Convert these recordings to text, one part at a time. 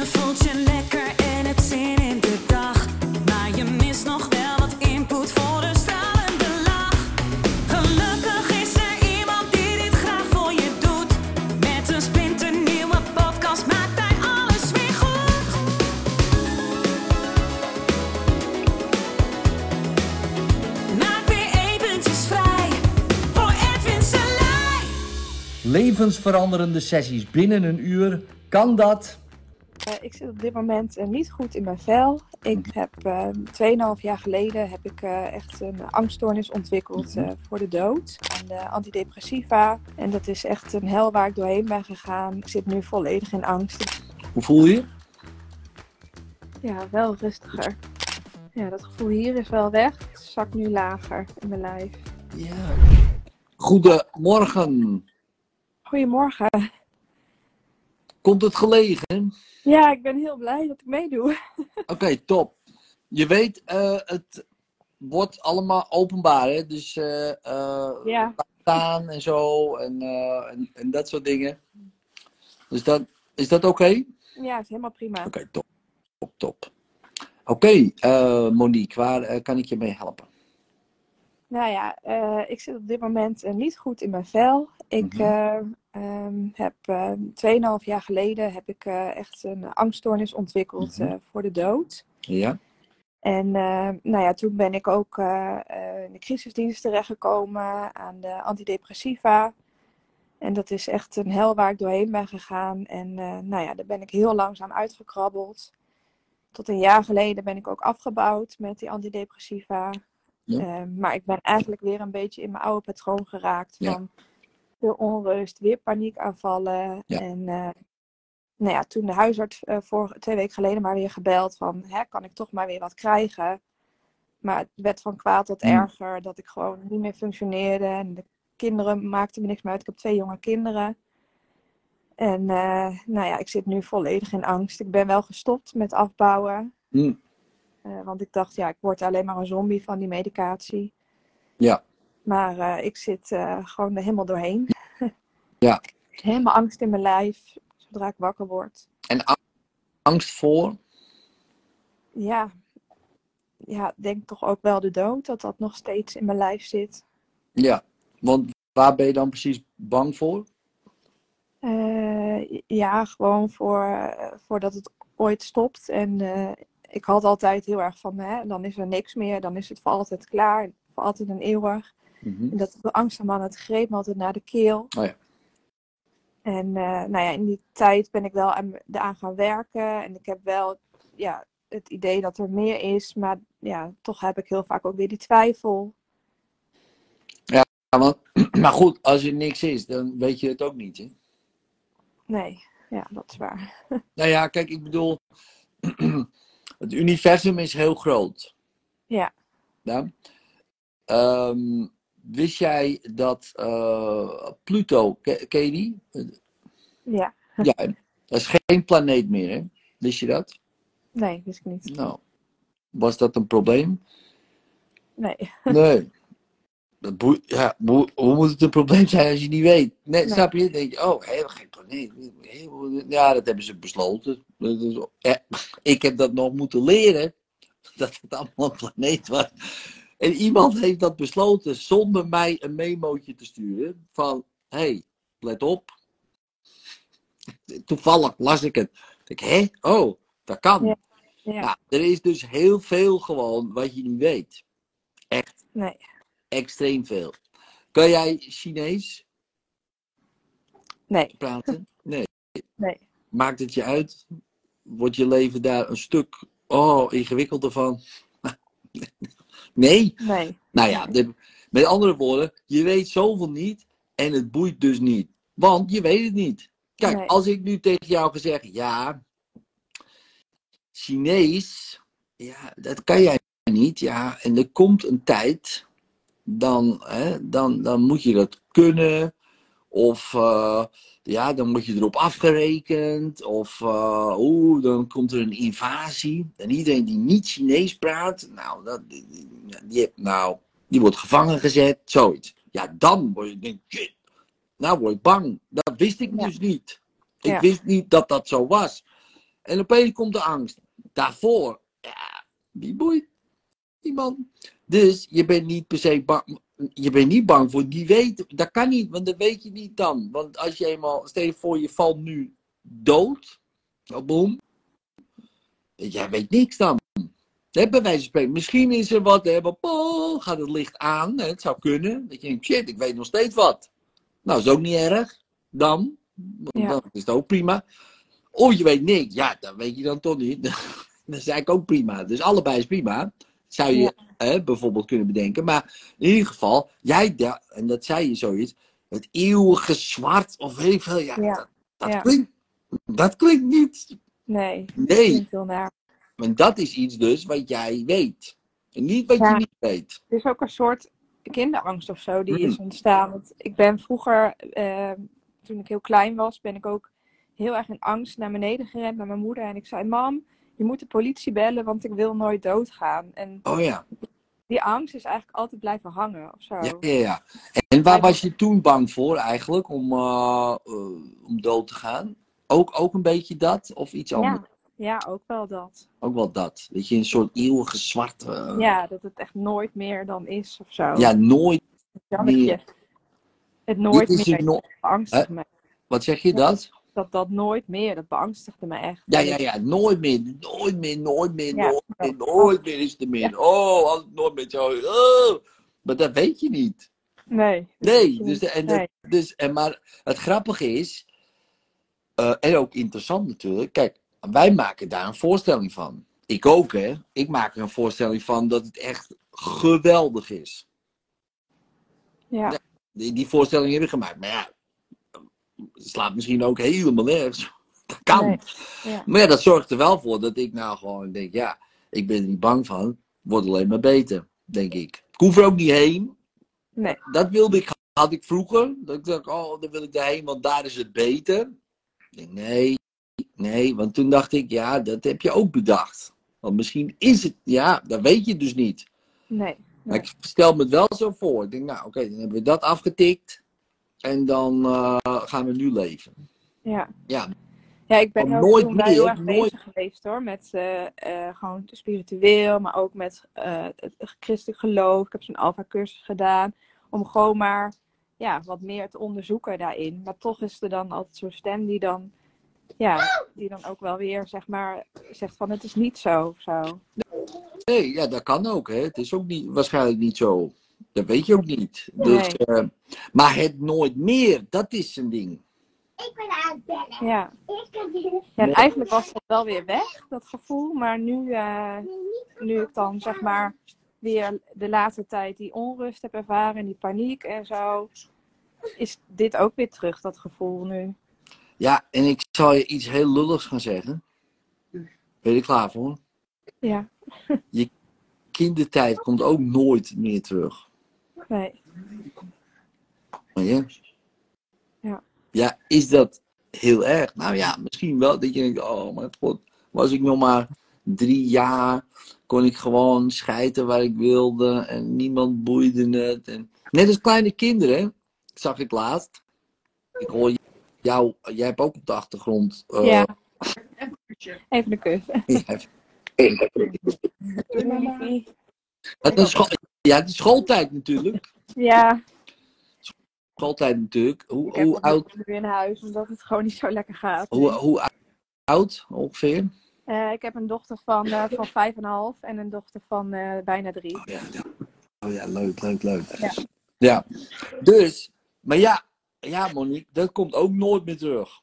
Je voelt je lekker en hebt zin in de dag. Maar je mist nog wel wat input voor een stralende lach. Gelukkig is er iemand die dit graag voor je doet. Met een splinternieuwe podcast maakt hij alles weer goed. Maak weer eventjes vrij voor Edwin Selij. Levensveranderende sessies binnen een uur. Kan dat? Eh, ik zit op dit moment eh, niet goed in mijn vel. Ik heb eh 2,5 jaar geleden heb ik eh, echt een angststoornis ontwikkeld eh, voor de dood. Aan de antidepressiva. En dat is echt een hel waar ik doorheen ben gegaan. Ik zit nu volledig in angst. Hoe voel je? je? Ja, wel rustiger. Ja, dat gevoel hier is wel weg. Het zakt nu lager in mijn lijf. Ja. Goedemorgen. Goedemorgen. Komt het gelegen? Ja, ik ben heel blij dat ik meedoe. Oké, top. Je weet, eh, het wordt allemaal openbaar, hè? Dus eh, Ja. staan en zo en, en, en dat soort dingen. Dus dat, is dat oké? Ja, is helemaal prima. Oké, top. Top, top. Oké, Monique, waar kan ik je mee helpen? Nou ja, ik zit op dit moment niet goed in mijn vel. Ik Mhm. eh, ehm, heb eh 2,5 jaar geleden heb ik eh, echt een angststoornis ontwikkeld Mhm. voor de dood. Ja? En nou ja, toen ben ik ook in de crisisdienst terechtgekomen aan de antidepressiva. En dat is echt een hel waar ik doorheen ben gegaan. En nou ja, daar ben ik heel langzaam uitgekrabbeld. Tot een jaar geleden ben ik ook afgebouwd met die antidepressiva. Ja. Eh, maar ik ben eigenlijk weer een beetje in mijn oude patroon geraakt Ja. Veel onrust, weer paniekaanvallen. Ja. En eh, nou ja, toen de huisarts voor twee weken geleden maar weer gebeld van, hè, kan ik toch maar weer wat krijgen? Maar het werd van kwaad tot Hmm. erger, dat ik gewoon niet meer functioneerde. En de kinderen maakten me niks meer uit. Ik heb twee jonge kinderen. En eh, nou ja, ik zit nu volledig in angst. Ik ben wel gestopt met afbouwen. Eh, want ik dacht, ja, ik word alleen maar een zombie van die medicatie. Ja. Maar eh, ik zit eh, gewoon er helemaal doorheen. Ja. Helemaal angst in mijn lijf, zodra ik wakker word. En angst voor? Ja, ja, denk toch ook wel de dood, dat dat nog steeds in mijn lijf zit. Ja, want waar ben je dan precies bang voor? Eh, ja, gewoon voor, voordat het ooit stopt. En ik had altijd heel erg van, hè, dan is er niks meer, dan is het voor altijd klaar, voor altijd en eeuwig. Mhm. En dat de angstman, het greep me altijd naar de keel. Oh ja. En eh, nou ja, in die tijd ben ik wel aan, aan gaan werken. En ik heb wel ja, het idee dat er meer is. Maar ja, toch heb ik heel vaak ook weer die twijfel. Ja, want, maar goed, als er niks is, dan weet je het ook niet. Hè? Nee, ja, dat is waar. Nou ja, kijk, ik bedoel, het universum is heel groot. Ja. Ja? Ehm, wist jij dat eh, Pluto, ke- ken je die? Ja, Ja, dat is geen planeet meer, hè? Wist je dat? nee, wist ik niet. Nou, was dat een probleem? Nee, Nee. Dat ja, boe- hoe moet het een probleem zijn als je niet weet? Nee, Nee. snap je? Dan denk je, oh, helemaal geen planeet. Ja, dat hebben ze besloten. Is- ja, ik heb dat nog moeten leren. Dat het allemaal een planeet was. En iemand heeft dat besloten zonder mij een memootje te sturen. Van, hé, hey, let op. Toevallig las ik het. Ik, hé, oh, dat kan. Ja. ja, Nou, er is dus heel veel gewoon wat je niet weet. Echt nee. extreem veel. Kan jij Chinees Nee, praten? Nee. nee. Maakt het je uit? Wordt je leven daar een stuk oh, ingewikkelder van? Nee? Nee. Nou ja, de- met andere woorden, je weet zoveel niet en het boeit dus niet. Want je weet het niet. Kijk, Nee. als ik nu tegen jou ga zeggen, ja, Chinees, ja, dat kan jij niet. Ja, en er komt een tijd, dan, hè, dan, dan moet je dat kunnen. Of eh, ja, dan word je erop afgerekend. Of eh, oeh, dan komt er een invasie. En iedereen die niet Chinees praat, nou, dat, die, die- die- nou, die wordt gevangen gezet. Zoiets. Ja, dan word je, denk shit, nou word ik bang. Dat wist ik Ja. dus niet. Ik Ja. wist niet dat dat zo was. En opeens komt de angst. Daarvoor, ja, die boeit niemand. Dus je bent niet per se bang. Je bent niet bang voor die weten. Dat kan niet, want dat weet je niet dan. Want als je eenmaal, stel je voor, je valt nu dood. Oh, boom. Jij weet niks dan. Hè, bij wijze van spreken. Misschien is er wat, hè, oh, gaat het licht aan. Hè, het zou kunnen. Dat je denkt, shit, ik weet nog steeds wat. Nou, is ook niet erg. Dan. Ja. Dan is het ook prima. Of je weet niks. Ja, dat weet je dan toch niet. dat is eigenlijk ook prima. Dus allebei is prima. Zou je Ja. Hè, bijvoorbeeld kunnen bedenken. Maar in ieder geval, jij, en dat zei je zoiets. Het eeuwige zwart of weet ik veel. Ja, Ja. Dat, dat Ja. klinkt, dat klinkt niet. Nee, Nee. heel naar. En dat is iets dus wat jij weet. En niet wat je niet weet. Er is ook een soort kinderangst of zo die Mm. is ontstaan. Want ik ben vroeger, eh, toen ik heel klein was, ben ik ook heel erg in angst naar beneden gerend naar mijn moeder. En ik zei, mam, je moet de politie bellen, want ik wil nooit doodgaan. En Oh ja. Die angst is eigenlijk altijd blijven hangen of zo. Ja, ja, ja. En waar was je toen bang voor eigenlijk om, eh, eh, om dood te gaan? Ook, ook een beetje dat of iets anders? ja, ja, ook wel dat. Ook wel dat. Dat je een soort eeuwige zwarte. eh, Ja, dat het echt nooit meer dan is of zo. ja, nooit. Meer. het nooit Dit is meer no- me. Wat zeg je dat? Dat dat nooit meer, dat beangstigde me echt. Ja, ja, ja. Nooit meer. Nooit meer, nooit meer, Ja. nooit meer. Nooit meer is er meer. Oh, als het nooit meer zo. Oh. Maar dat weet je niet. Nee. Nee, dus, niet. en, dat- Nee. dus, en maar het grappige is, eh, en ook interessant natuurlijk, kijk, wij maken daar een voorstelling van. Ik ook, hè. Ik maak er een voorstelling van dat het echt geweldig is. Ja. Die, die voorstelling heb ik gemaakt, maar ja, slaat misschien ook helemaal nergens. Dat kan. Nee. Ja. Maar ja, dat zorgt er wel voor dat ik nou gewoon denk, ja, ik ben er niet bang van. Wordt alleen maar beter, denk ik. Ik hoef er ook niet heen. Nee. Dat wilde ik, had ik vroeger. Dat ik dacht, oh, dan wil ik daarheen, want daar is het beter. Nee, nee, want toen dacht ik, ja, dat heb je ook bedacht. Want misschien is het, ja, dat weet je dus niet. Nee. Maar ik stel me het wel zo voor. Ik denk, nou, oké, dan hebben we dat afgetikt. En dan eh, gaan we nu leven. Ja. Ja, Ja, ik ben ook nooit wel heel meer, erg nooit- bezig geweest hoor. Met eh, eh, gewoon spiritueel, maar ook met het christelijk geloof. Ik heb zo'n alfa-cursus gedaan. Om gewoon maar ja, wat meer te onderzoeken daarin. Maar toch is er dan altijd zo'n stem die dan, ja, die dan ook wel weer zeg maar zegt van het is niet zo of zo. Nee, ja, dat kan ook. Hè. Het is ook niet, waarschijnlijk niet zo. Dat weet je ook niet. Dus, eh, maar het nooit meer, dat is een ding. Ik ben aan het bellen. Ja. Ja en eigenlijk was dat wel weer weg, dat gevoel. Maar nu, eh, nu ik dan zeg maar weer de laatste tijd die onrust heb ervaren, die paniek en zo, is dit ook weer terug, dat gevoel nu. Ja, en ik zal je iets heel lulligs gaan zeggen. Ben je er klaar voor? Ja, Kindertijd komt ook nooit meer terug. Nee. Je? Ja. Ja, is dat heel erg? Nou ja, misschien wel. Dat je denkt, oh mijn god, was ik nog maar drie jaar, kon ik gewoon schijten waar ik wilde en niemand boeide het. En... Net als kleine kinderen, zag ik laatst. Ik hoor jou, jij hebt ook op de achtergrond. eh, Ja. Even een kus. Het is school, ja, het is schooltijd natuurlijk. Ja, Schooltijd natuurlijk. ik Hoe, heb hoe, oud, nu in huis, omdat het gewoon niet zo lekker gaat. hoe, hoe oud ongeveer? Eh, ik heb een dochter van, eh van vijf en een half en een dochter van eh, bijna drie. Oh ja, ja. Oh ja, leuk, leuk, leuk. Ja. Ja. Dus, maar ja, ja Monique, dat komt ook nooit meer terug.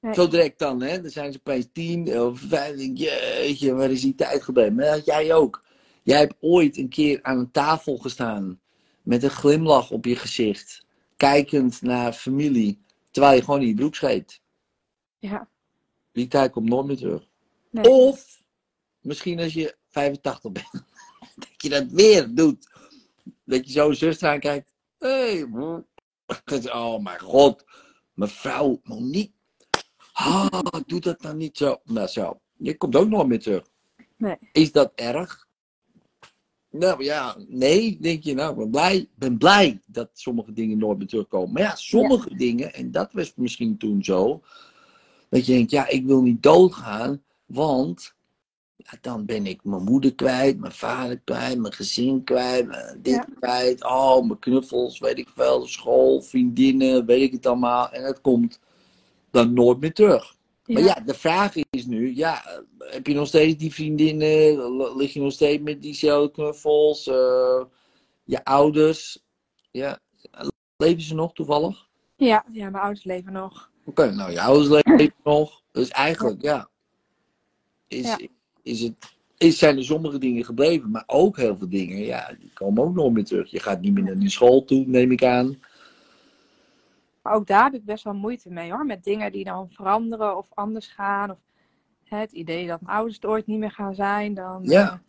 Nee. Zo direct dan, hè. Dan zijn ze opeens tien of vijf. ik, Jeetje, waar is die tijd gebleven? Maar dat had jij ook. Jij hebt ooit een keer aan een tafel gestaan met een glimlach op je gezicht. Kijkend naar familie, terwijl je gewoon in je broek scheet. Ja, Die tijd komt nooit meer terug. nee. Of misschien als je 85 bent, dat je dat weer doet. Dat je zo een zuster aankijkt. Hé, hey, oh mijn god, mevrouw Monique. Ah, doe dat nou niet zo. Nou zo, je komt ook nooit meer terug. Nee. Is dat erg? Nou ja, nee, denk je, nou, ik ben blij, ben blij dat sommige dingen nooit meer terugkomen. Maar ja, sommige dingen, en dat was misschien toen zo, Dat je denkt, ja, ik wil niet doodgaan, want ja, dan ben ik mijn moeder kwijt, mijn vader kwijt, mijn gezin kwijt, mijn dit Ja. kwijt. Oh, mijn knuffels, weet ik veel, school, vriendinnen, weet ik het allemaal. En het komt dan nooit meer terug. Maar ja, de vraag is nu, ja, eh, heb je nog steeds die vriendinnen? Lig je nog steeds met diezelfde knuffels? eh, je ouders? Ja, leven ze nog toevallig? Ja, ja, mijn ouders leven nog. Oké, nou, je ouders leven nog. Dus eigenlijk, ja, is, Ja. is het, is, zijn er sommige dingen gebleven, maar ook heel veel dingen, ja, die komen ook nooit meer terug. Je gaat niet meer naar die school toe, neem ik aan. Maar ook daar heb ik best wel moeite mee hoor. Met dingen die dan veranderen of anders gaan. Of hè, het idee dat mijn ouders het ooit niet meer gaan zijn. Dan, Ja.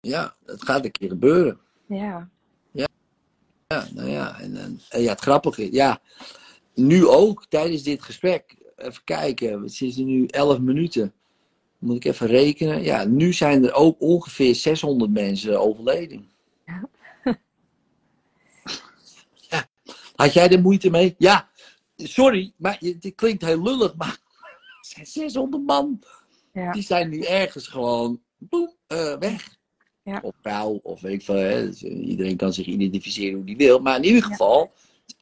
Ja, dat gaat een keer gebeuren. eh, ja. Ja, nou ja, en, en, en ja, het grappige ja, nu ook tijdens dit gesprek, even kijken, het is nu 11 minuten, moet ik even rekenen. Ja, nu zijn er ook ongeveer 600 mensen overleden. Ja. Ja. Had jij er moeite mee? Ja, sorry, maar het klinkt heel lullig, maar er zijn 600 man. Ja. Die zijn nu ergens gewoon boem, eh, weg. Ja. Of vrouw, of weet ik veel. Hè. Dus, eh, iedereen kan zich identificeren hoe die wil. Maar in ieder geval,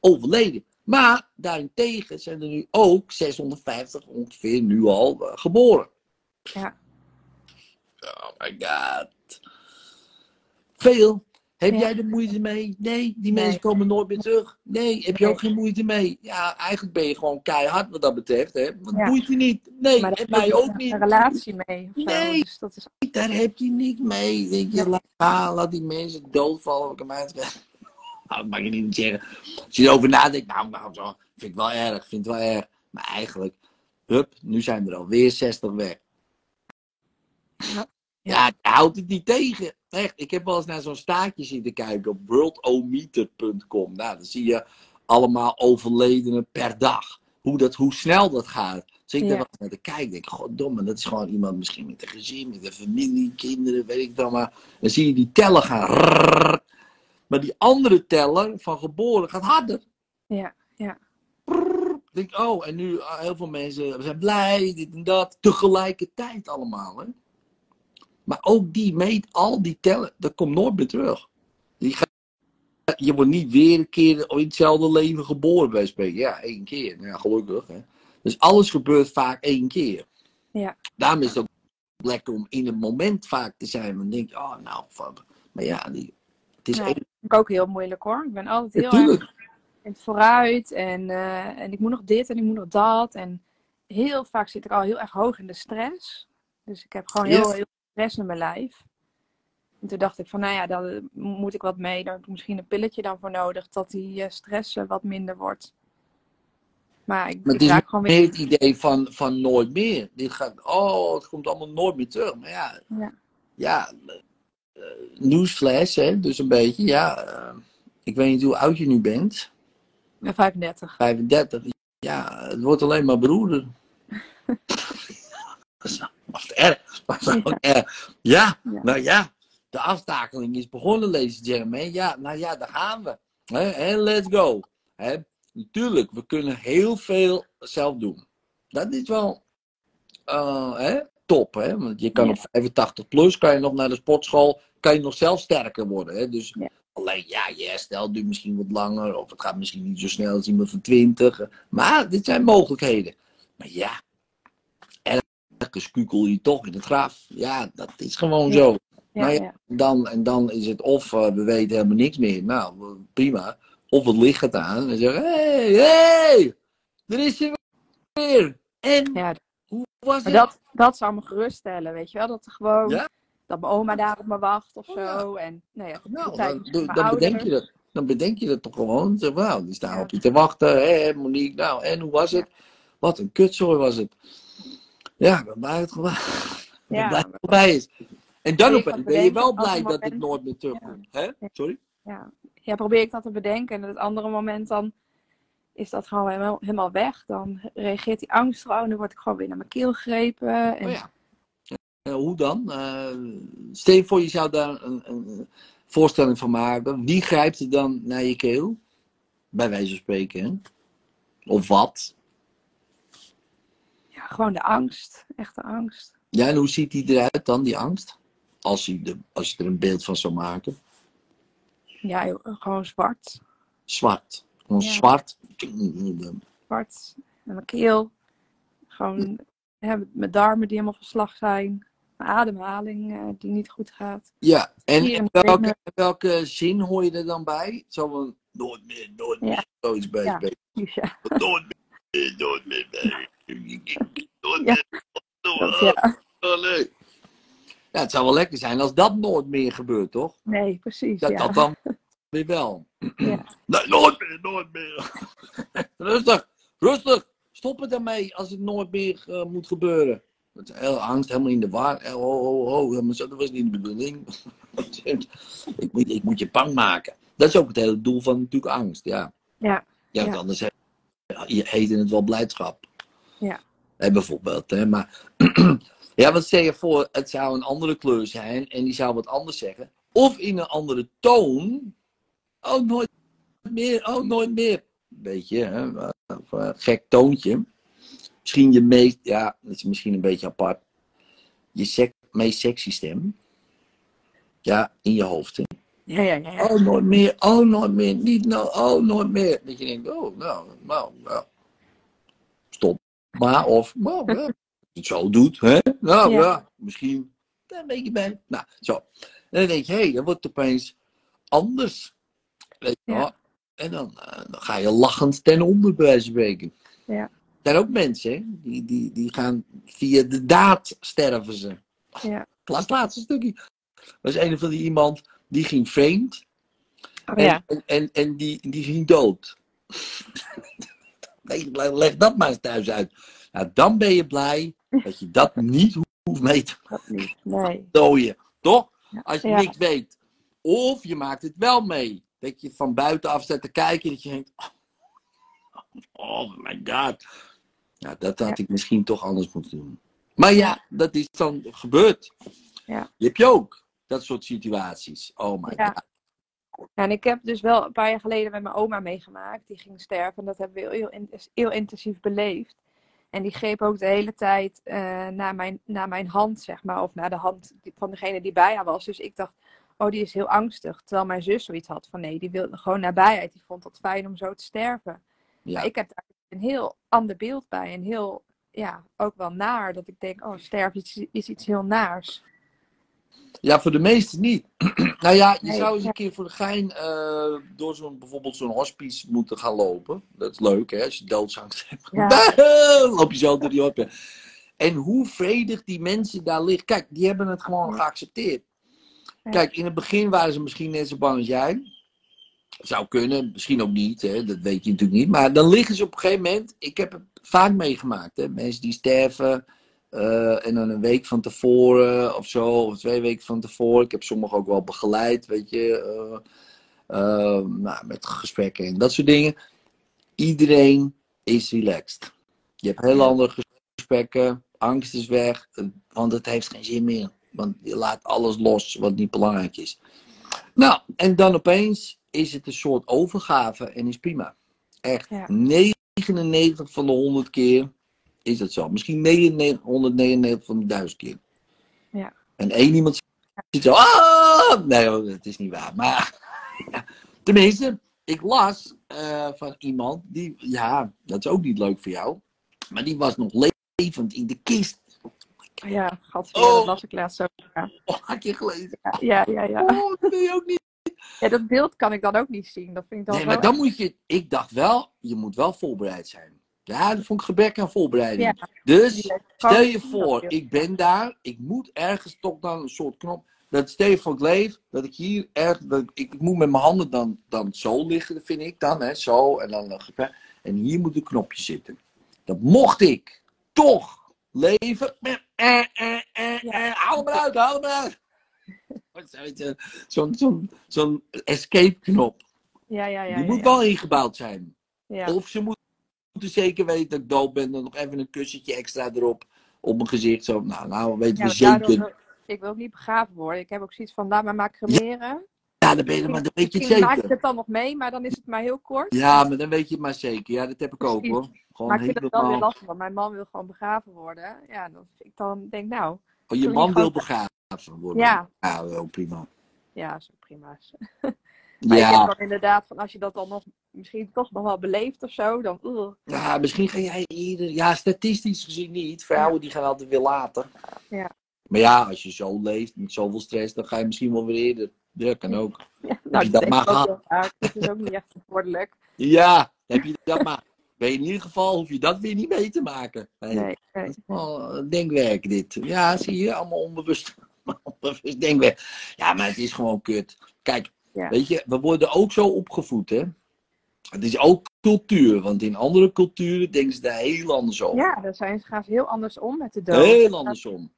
overleden. Maar daarentegen zijn er nu ook 650 ongeveer nu al eh, geboren. Ja. Oh my god. Veel. Heb Ja. jij er moeite mee? Nee, die Nee. mensen komen nooit meer terug. Nee, heb je Nee. ook geen moeite mee? Ja, eigenlijk ben je gewoon keihard wat dat betreft. Hè? Want Ja. moeite niet. Nee, Maar heb je mij ook een niet. relatie mee. Nee. Dus dat is, Daar heb je niet mee. Denk je, laat, die mensen doodvallen. Ik het nou, dat mag je niet zeggen. Als je erover nadenkt, nou, nou, zo, vind ik wel erg, vind het wel erg. Maar eigenlijk, hup, nu zijn er alweer 60 weg. Ja. Ja, je houdt het niet tegen. Echt, ik heb wel eens naar zo'n staartje zitten kijken op worldometer.com. Nou, dan zie je allemaal overledenen per dag. Hoe, dat, hoe snel dat gaat. Dus ik Ja. daar eens naar te kijken. denk, goddomme, dat is gewoon iemand misschien met een gezin, met een familie, kinderen, weet ik dan maar. Dan zie je die teller gaan. Maar die andere teller van geboren gaat harder. ja, ja. Denk, oh, en nu ah, heel veel mensen zijn blij, dit en dat. Tegelijkertijd allemaal, hè. Maar ook die meet, al die tellen, dat komt nooit meer terug. Die gaat, je wordt niet weer een keer in hetzelfde leven geboren bij spreken. Ja, één keer. Ja, gelukkig. Hè. Dus alles gebeurt vaak één keer. Ja. Daarom is het ook lekker om in het moment vaak te zijn. Dan denk je, oh, nou, fuck. Maar ja, die, het is Ja. één. vind ik ook heel moeilijk hoor. Ik ben altijd heel erg in het vooruit. En, eh, en ik moet nog dit en ik moet nog dat. En heel vaak zit ik al heel erg hoog in de stress. Dus ik heb gewoon heel, heel stress in mijn lijf. En toen dacht ik van, nou ja, daar moet ik wat mee. Daar heb ik misschien een pilletje dan voor nodig. Dat die eh, stress wat minder wordt. Maar ik, Maar ik raak gewoon weer... het idee van, van nooit meer. Dit gaat, oh, het komt allemaal nooit meer terug. Maar ja, Ja. ja eh, nieuwsflash, hè, dus een beetje. Ja, eh, ik weet niet hoe oud je nu bent. Ik ben 35. 35. Ja, het wordt alleen maar broeder. Wat erg. Wat ook erg. Ja, nou ja, de aftakeling is begonnen, ladies and gentlemen. Ja, nou ja, daar gaan we. En let's go. Natuurlijk, we kunnen heel veel zelf doen. Dat is wel eh, top, hè? Want je kan Ja. op 85 plus, kan je nog naar de sportschool, kan je nog zelf sterker worden. Hè? Dus Ja. alleen, ja, je herstel duurt misschien wat langer, of het gaat misschien niet zo snel als iemand van 20. Maar dit zijn mogelijkheden. Maar ja, ergens kukel je toch in het graf. Ja, dat is gewoon zo. Ja, Nou. Dan, en dan is het of eh, we weten helemaal niks meer. Nou, prima. Of het licht gaat aan en zeggen: Hé, hey, hey, er is je weer. En Ja, hoe was het? dat, dat zou me geruststellen, weet je wel? Dat er gewoon, Ja? dat mijn oma daar op me wacht of Oh, zo. En nou ja, Nou, dan, dan, bedenk je dat. Dan bedenk je dat toch gewoon. Zeg, wauw, die staan op je te wachten. Hé, Monique, nou, en hoe was het? Wat een kutzooi was het. Ja, ik ben blij dat het Ja, blij dat het voorbij is. En dan opeens ben je wel blij dat het moment- nooit meer terugkomt. Hè? Sorry? ja. ja, probeer ik dat te bedenken. En op het andere moment dan is dat gewoon helemaal, helemaal weg. Dan reageert die angst gewoon. Dan word ik gewoon weer naar mijn keel gegrepen. En, Oh ja. Eh, hoe dan? Stel je voor, je zou daar een, een voorstelling van maken. Wie grijpt er dan naar je keel? Bij wijze van spreken. hè? Of wat? Gewoon de angst. Echte angst. Ja, en hoe ziet die eruit dan, die angst? Als je, de, als je er een beeld van zou maken. Ja, gewoon zwart. Zwart. Gewoon Ja. zwart. Zwart. En mijn keel. Gewoon hè, mijn darmen die helemaal van slag zijn. Mijn ademhaling eh, die niet goed gaat. Ja, en, welke, welke zin hoor je er dan bij? Zo van, nooit meer, nooit meer. Ja. Zoiets bij. Ja, Nooit meer, nooit meer. Ja. Oh, nee. Ja, het zou wel lekker zijn als dat nooit meer gebeurt, toch? Nee, precies. Dat, ja. dat dan weer wel. Ja. Nee, nooit meer, nooit meer. rustig, rustig. Stop het ermee als het nooit meer eh, moet gebeuren. Het is heel angst, helemaal in de war. Oh, oh, oh, maar dat was niet de bedoeling. ik, moet, ik moet je bang maken. Dat is ook het hele doel van natuurlijk angst, ja. Ja, Ja, Ja. anders heet het wel blijdschap. Ja. Bijvoorbeeld, hè. Maar, ja, wat stel je voor, het zou een andere kleur zijn en die zou wat anders zeggen. Of in een andere toon. Oh, nooit meer, oh, nooit meer. Beetje, hè. Of, eh, gek toontje. Misschien je meest, ja, dat is misschien een beetje apart. Je sec, meest sexy stem. Ja, in je hoofd. Hè. ja, ja. ja, ja. Oh, nooit meer. Oh, nooit meer. Niet nou. Oh, nooit meer. Dat je denkt, oh, nou, nou, nou. Maar, of, ja. Als het zo doet, hè. Nou, ja. Ja. Misschien daar een beetje bij. Nou, zo. En dan denk je, hé, hey, dat wordt opeens anders. Weet je Ja. wel. En dan, eh, dan ga je lachend ten onder, bij wijze van spreken. Ja. Er zijn ook mensen, hè. Die, die, die gaan via de daad sterven ze. Ja. Het laatste stukje. Er was een van die iemand, die ging vreemd. Oh, En, ja. en, en, en die, die ging dood. Leg- dat maar eens thuis uit. Nou, dan ben je blij dat je dat niet hoeft mee te niet. Nee. dooien. Toch? Als je Ja. niks weet. Of je maakt het wel mee. Dat je van buitenaf staat te kijken en dat je denkt... Oh my god. Ja, dat had Ja. ik misschien toch anders moeten doen. Maar ja, dat is dan gebeurd. Ja. Heb je ook. Dat soort situaties. Oh my Ja. god. Ja, en ik heb dus wel een paar jaar geleden met mijn oma meegemaakt. Die ging sterven. En dat hebben we heel, heel, in- heel intensief beleefd. En die greep ook de hele tijd eh, naar, mijn, naar mijn hand, zeg maar. Of naar de hand van degene die bij haar was. Dus ik dacht, oh, die is heel angstig. Terwijl mijn zus zoiets had van, nee, die wilde gewoon nabijheid. Die vond het fijn om zo te sterven. Ja. Maar ik heb daar een heel ander beeld bij. En heel, ja, ook wel naar. Dat ik denk, oh, sterven is, is iets heel naars. Ja, voor de meesten niet. nou ja, je zou eens een keer voor de gein eh, door zo'n, bijvoorbeeld zo'n hospice moeten gaan lopen. Dat is leuk, hè? Als je doodsangst hebt. Ja. loop je zo door die hospice. En hoe vredig die mensen daar liggen. Kijk, die hebben het gewoon geaccepteerd. Kijk, in het begin waren ze misschien net zo bang als jij. Zou kunnen, misschien ook niet, hè? dat weet je natuurlijk niet. Maar dan liggen ze op een gegeven moment. Ik heb het vaak meegemaakt. Hè? Mensen die sterven. Eh, en dan een week van tevoren of zo, of twee weken van tevoren. Ik heb sommigen ook wel begeleid, weet je. eh, eh, nou, met gesprekken en dat soort dingen. Iedereen is relaxed. Je hebt heel Ja. andere gesprekken. Angst is weg, want het heeft geen zin meer. Want je laat alles los wat niet belangrijk is. Nou, en dan opeens is het een soort overgave en is prima. Echt, Ja. 99 van de 100 keer is het zo. Misschien 99, 199 van de 1000 keer. Ja. En één iemand zit zo, ah! Nee, hoor, dat is niet waar. Maar, ja. tenminste, ik las eh, van iemand die, ja, dat is ook niet leuk voor jou. Maar die was nog levend in de kist. Ja, gat, Oh. dat las ik laatst zo. Ja, Oh, had je gelezen? ja, ja. ja. Oh, dat wil je ook niet. Ja, dat beeld kan ik dan ook niet zien. Dat vind ik dan Nee, maar dan moet je, ik dacht wel, je moet wel voorbereid zijn. Ja, dat vond ik gebrek aan voorbereiding. Ja, Dus, stel je voor, ik ben daar, ik moet ergens toch dan een soort knop. Dat stel je voor ik leef, dat ik hier erg, dat ik, ik moet met mijn handen dan, dan zo liggen, dat vind ik dan, hè, zo, en dan, eh, en hier moet een knopje zitten. Dat mocht ik toch leven. Eh, eh, eh, eh, Ja. eh, haal hem eruit, haal hem eruit. Eh, Zo'n zo'n zo'n escape knop. Ja, ja, ja. Die moet wel ingebouwd zijn. Ja. Of ze moeten zeker weten dat ik dood ben. Dan nog even een kussentje extra erop. Op mijn gezicht. Zo, nou, nou weten Ja, we maar zeker. wil- ik wil ook niet begraven worden. Ik heb ook zoiets van, laat me maar cremeren. Ja, dan ben je, maar dan weet je het Misschien maak ik zeker. het dan nog mee, maar dan is het maar heel kort. Ja, maar dan weet je het maar zeker. Ja, dat heb ik ook hoor. Gewoon maar ik vind het wel weer lastig, want mijn man wil gewoon begraven worden. Ja, dan ik dan denk nou, Oh, je man wil begraven worden. Ja. Ja, wel prima. ja, ook prima. Maar ik Ja, heb dan inderdaad van als je dat dan nog misschien toch nog wel beleeft of zo, dan ja, misschien ga jij eerder. Ja, statistisch gezien niet. Vrouwen die gaan altijd weer later. Ja. Maar ja, als je zo leeft met zoveel stress, dan ga je misschien wel weer eerder. Ja, kan ook. Ja, nou, je dat maar ik ook vaak. Dat is ook niet echt verantwoordelijk. Ja, heb je dat maar. Ben je in ieder geval, hoef je dat weer niet mee te maken. Nee, Nee, nee. Dat is wel eh, denkwerk dit. Ja, zie je, allemaal onbewust, onbewust denkwerk. Ja, maar het is gewoon kut. Kijk, Ja. weet je, we worden ook zo opgevoed, hè. Het is ook cultuur, want in andere culturen denken ze daar heel anders over. Ja, daar zijn, gaan ze heel anders om met de dood. heel andersom.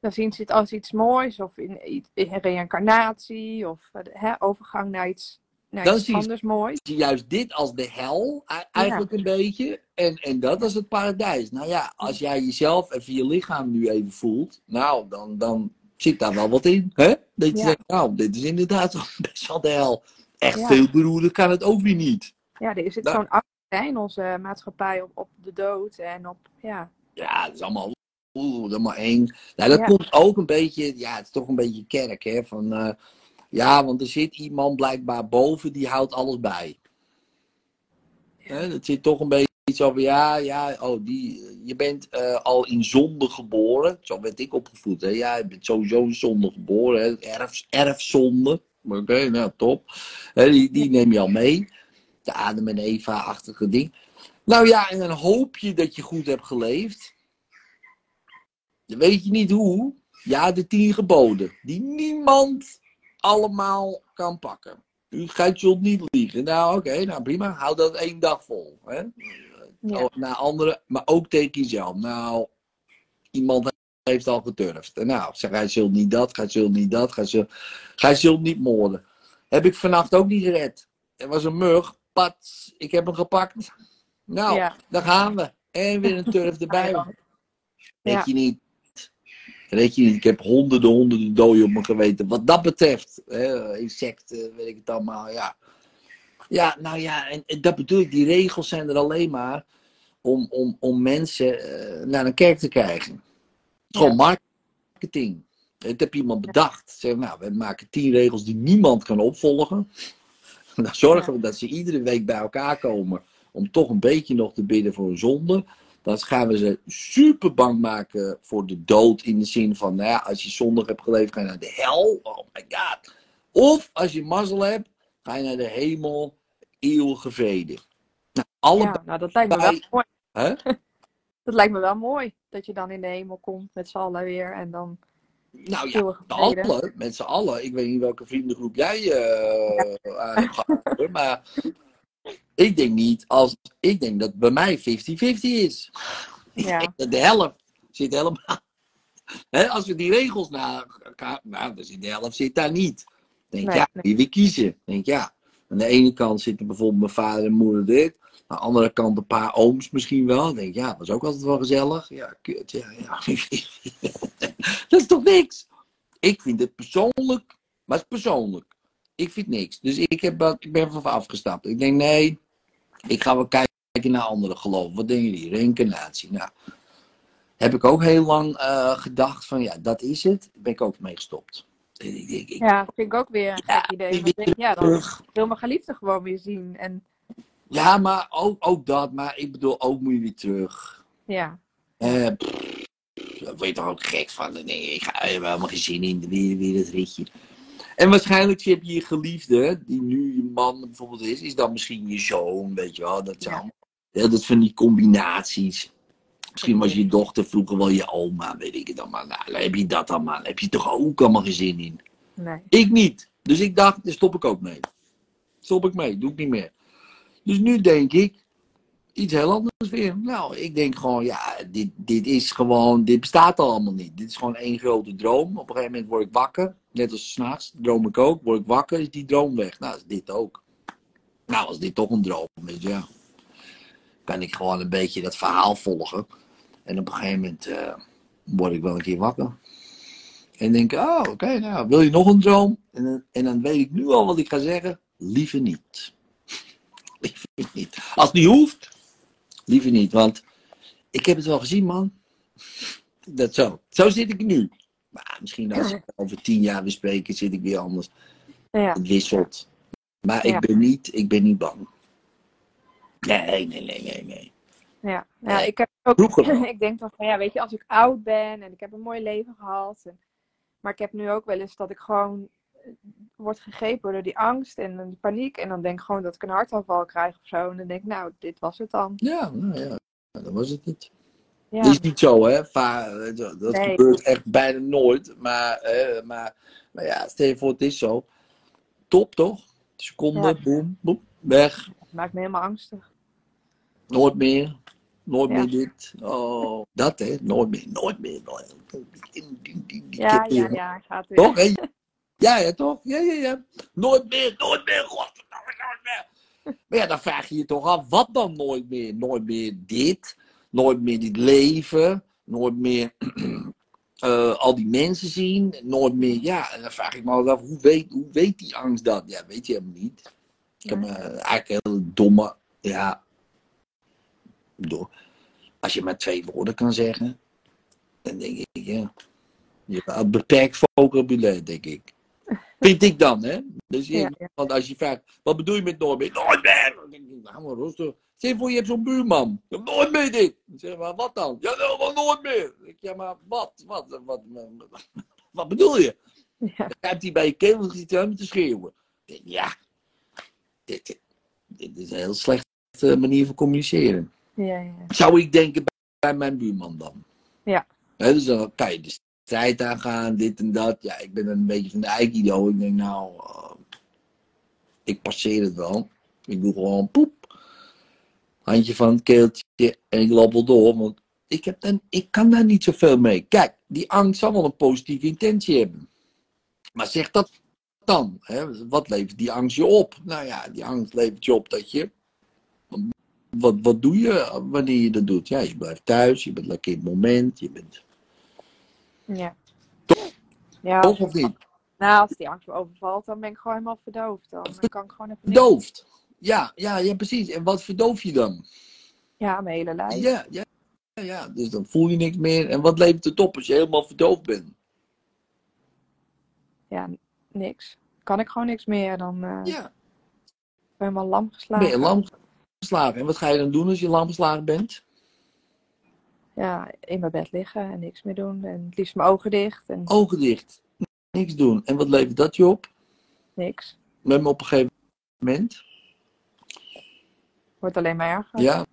Dan zien ze het als iets moois of in, in reïncarnatie of hè, overgang naar iets, naar Dan anders moois. Zie Juist dit als de hel, e- eigenlijk een beetje. En, en dat als het paradijs. Nou ja, als jij jezelf en je lichaam nu even voelt, nou, dan, dan zit daar wel wat in. Hè? Dat je Ja. zegt, nou, dit is inderdaad best wel de hel. Echt Ja. veel beroerder kan het ook weer niet. Ja, er zit Nou. zo'n angst in onze maatschappij op, op de dood en op, ja. Ja, dat is allemaal, oeh, dat eng. Nou, dat Ja. komt ook een beetje, ja, het is toch een beetje kerk, hè. Van, eh, ja, want er zit iemand blijkbaar boven, die houdt alles bij. Hè, dat zit toch een beetje zo van, ja, ja, oh, die, je bent eh, al in zonde geboren. Zo werd ik opgevoed, hè. Ja, je bent sowieso in zonde geboren, hè. Erf, erfzonde. Oké, nou, top. Hè, die, die neem je al mee. De Adam en Eva-achtige ding. Nou ja, en dan hoop je dat je goed hebt geleefd. Dan weet je niet hoe. Ja, de tien geboden. Die niemand allemaal kan pakken. U gaat zult niet liegen. Nou, oké, nou prima. Hou dat één dag vol. Hè? Ja. Oh, naar anderen, maar ook tegen jezelf. Nou, iemand heeft al geturfd. En Nou, zeg, hij zult niet dat, hij zult niet dat, hij zult, hij zult niet moorden. Heb ik vannacht ook niet gered. Er was een mug, pat, ik heb hem gepakt. Nou, Ja. daar gaan we. En weer een turf erbij. Ja. Weet je niet. Weet je niet, ik heb honderden, honderden doden op me geweten. Wat dat betreft, hè, insecten, weet ik het allemaal, ja. Ja, nou ja, en, en dat bedoel ik, die regels zijn er alleen maar om, om, om mensen eh, naar een kerk te krijgen. Gewoon marketing. Het heb iemand bedacht. Zeg, nou, we maken tien regels die niemand kan opvolgen. Dan zorgen we dat ze iedere week bij elkaar komen om toch een beetje nog te bidden voor een zonde. Dan gaan we ze super bang maken voor de dood. In de zin van, nou ja, als je zondig hebt geleefd, ga je naar de hel. Oh my god. Of als je mazzel hebt, ga je naar de hemel. Eeuwige vrede. Nou, allebei. Ja, nou, dat lijkt me wel mooi. Hè? Dat lijkt me wel mooi. Dat je dan in de hemel komt met z'n allen weer en dan Nou ja, met allen, met z'n allen. Ik weet niet welke vriendengroep jij hebt gehouden, maar ik denk niet als. Ik denk dat bij mij 50-50 is. Ik Ja. denk dat de helft zit helemaal. Hè, als we die regels na. Nou, de helft zit daar niet. Denk Nee, ja, nee. wie we kiezen. Denk ja. Aan de ene kant zitten bijvoorbeeld mijn vader en moeder dit. Aan de andere kant een paar ooms misschien wel. Denk ja, dat was ook altijd wel gezellig. Ja, kut. Ja, dat is toch niks? Ik vind het persoonlijk, maar het is persoonlijk. Ik vind niks. Dus ik, heb, ik ben ervan afgestapt. Ik denk, nee, ik ga wel kijken naar andere geloven. Wat denken jullie? Reïncarnatie. Nou, heb ik ook heel lang eh, gedacht van, ja, dat is het. Ben ik ook mee gestopt. Ik ik Ja, dat vind ik ook weer een Ja, gek idee. ik denk, ja, dan wil mijn geliefde gewoon weer zien. En Ja, maar ook, ook dat. Maar ik bedoel, ook moet je weer terug. ja, Eh, pff, daar word je toch ook gek van. Nee, ik ga er helemaal geen zin in. Weer, weer het ritje. En waarschijnlijk heb je je geliefde, die nu je man bijvoorbeeld is, is dan misschien je zoon, weet je wel. Dat zijn ja. dat van die combinaties. Misschien was je dochter vroeger wel je oma, weet ik het allemaal. Nou, heb je dat allemaal. Heb je toch ook allemaal geen zin in. nee. Ik niet. Dus ik dacht, daar stop ik ook mee. Stop ik mee, doe ik niet meer. Dus nu denk ik, iets heel anders weer. Nou, ik denk gewoon, ja, dit, dit is gewoon, dit bestaat al allemaal niet. Dit is gewoon één grote droom. Op een gegeven moment word ik wakker. Net als s'nachts, droom ik ook. Word ik wakker, is die droom weg. Nou, is dit ook. Nou, als dit toch een droom is, ja. Kan ik gewoon een beetje dat verhaal volgen. En op een gegeven moment eh, word ik wel een keer wakker. En denk, oh, oké, nou, wil je nog een droom? En, dan- en dan weet ik nu al wat ik ga zeggen. Liever niet. liever niet. Als het niet hoeft, liever niet. Want ik heb het wel gezien, man. Dat zo. Zo zit ik nu. Maar misschien als we over tien jaar weer spreken, zit ik weer anders. Ja, Het wisselt. Maar Ja. ik, ben niet, ik ben niet bang. Nee, nee, nee, nee, nee. ja. ja ik, ook, ik denk dan van ja, weet je, als ik oud ben en ik heb een mooi leven gehad. En, maar ik heb nu ook wel eens dat ik gewoon eh, word gegrepen door die angst en die paniek. En dan denk ik gewoon dat ik een hartaanval krijg of zo. En dan denk ik, nou, dit was het dan. Ja, nou ja, dan was het het. Ja, Dat is niet zo, hè? Dat dat Nee. gebeurt echt bijna nooit. Maar, eh, maar, maar ja, stel je voor, het is zo. Top, toch? Seconde, Ja. boem, boem, weg. het maakt me helemaal angstig. Nooit meer. Nooit meer dit. Oh, dat hè? Nooit meer, nooit meer. Nooit. Die, die, die, die Ja, ja, ja, gaat weer. Toch? Ja, ja, toch? Ja, ja, ja. Nooit meer, nooit meer. Godverdomme, nooit meer. Maar ja, dan vraag je je toch af, wat dan nooit meer? Nooit meer dit, nooit meer dit leven, nooit meer eh, al die mensen zien, nooit meer, ja. En dan vraag ik me altijd af, hoe weet, hoe weet die angst dat? Ja, weet je helemaal niet. Ik heb me eigenlijk een hele domme, ja, door. Als je maar twee woorden kan zeggen, dan denk ik, ja. Je hebt een beperkt vocabulaire, denk ik. Vind ik dan, hè? Dus je, Ja, ja. Want als je vraagt, wat bedoel je met nooit meer? Nooit meer! Dan denk ik, nou maar rustig. Je voor, je hebt zo'n buurman. Nooit meer dit. Dan zeg maar wat dan? Ja, maar nooit meer. Dan denk ik, ja, maar wat? Wat, wat, wat, wat bedoel je? Ja. Dan hij bij je keel en zit hij helemaal te schreeuwen. Ik denk, ja, dit, dit, dit is een heel slechte manier van communiceren. Ja, ja. Zou ik denken bij, bij mijn buurman dan. Ja. Dus dan kan je de strijd aangaan, dit en dat. Ja, ik ben dan een beetje van de Aikido. Ik denk, nou, eh, ik passeer het wel. Ik doe gewoon poep. Handje van het keeltje en ik loop wel door. Want ik, heb dan, ik kan daar niet zoveel mee. Kijk, die angst zal wel een positieve intentie hebben. Maar zeg dat dan. Hè? Wat levert die angst je op? Nou ja, die angst levert je op dat je wat, wat doe je wanneer je dat doet? Ja, je blijft thuis, je bent lekker in het moment, je bent. Ja. Ja, Toch of niet? nou, als die angst me overvalt, dan ben ik gewoon helemaal verdoofd. Dan, dan kan ik gewoon even. Verdoofd. Ja, ja, ja, precies. En wat verdoof je dan? Ja, mijn hele lijf. Ja, ja, ja, ja. Dus dan voel je niks meer. En wat levert het op als je helemaal verdoofd bent? Ja, niks. Kan ik gewoon niks meer, dan eh ben Ja, ik helemaal lam ben geslagen. je lam geslagen. En wat ga je dan doen als je geslagen bent? Ja, in mijn bed liggen en niks meer doen. En het liefst mijn ogen dicht en Ogen dicht. Niks doen. En wat levert dat je op? niks. Met me op een gegeven moment? Wordt alleen maar erger. Ja.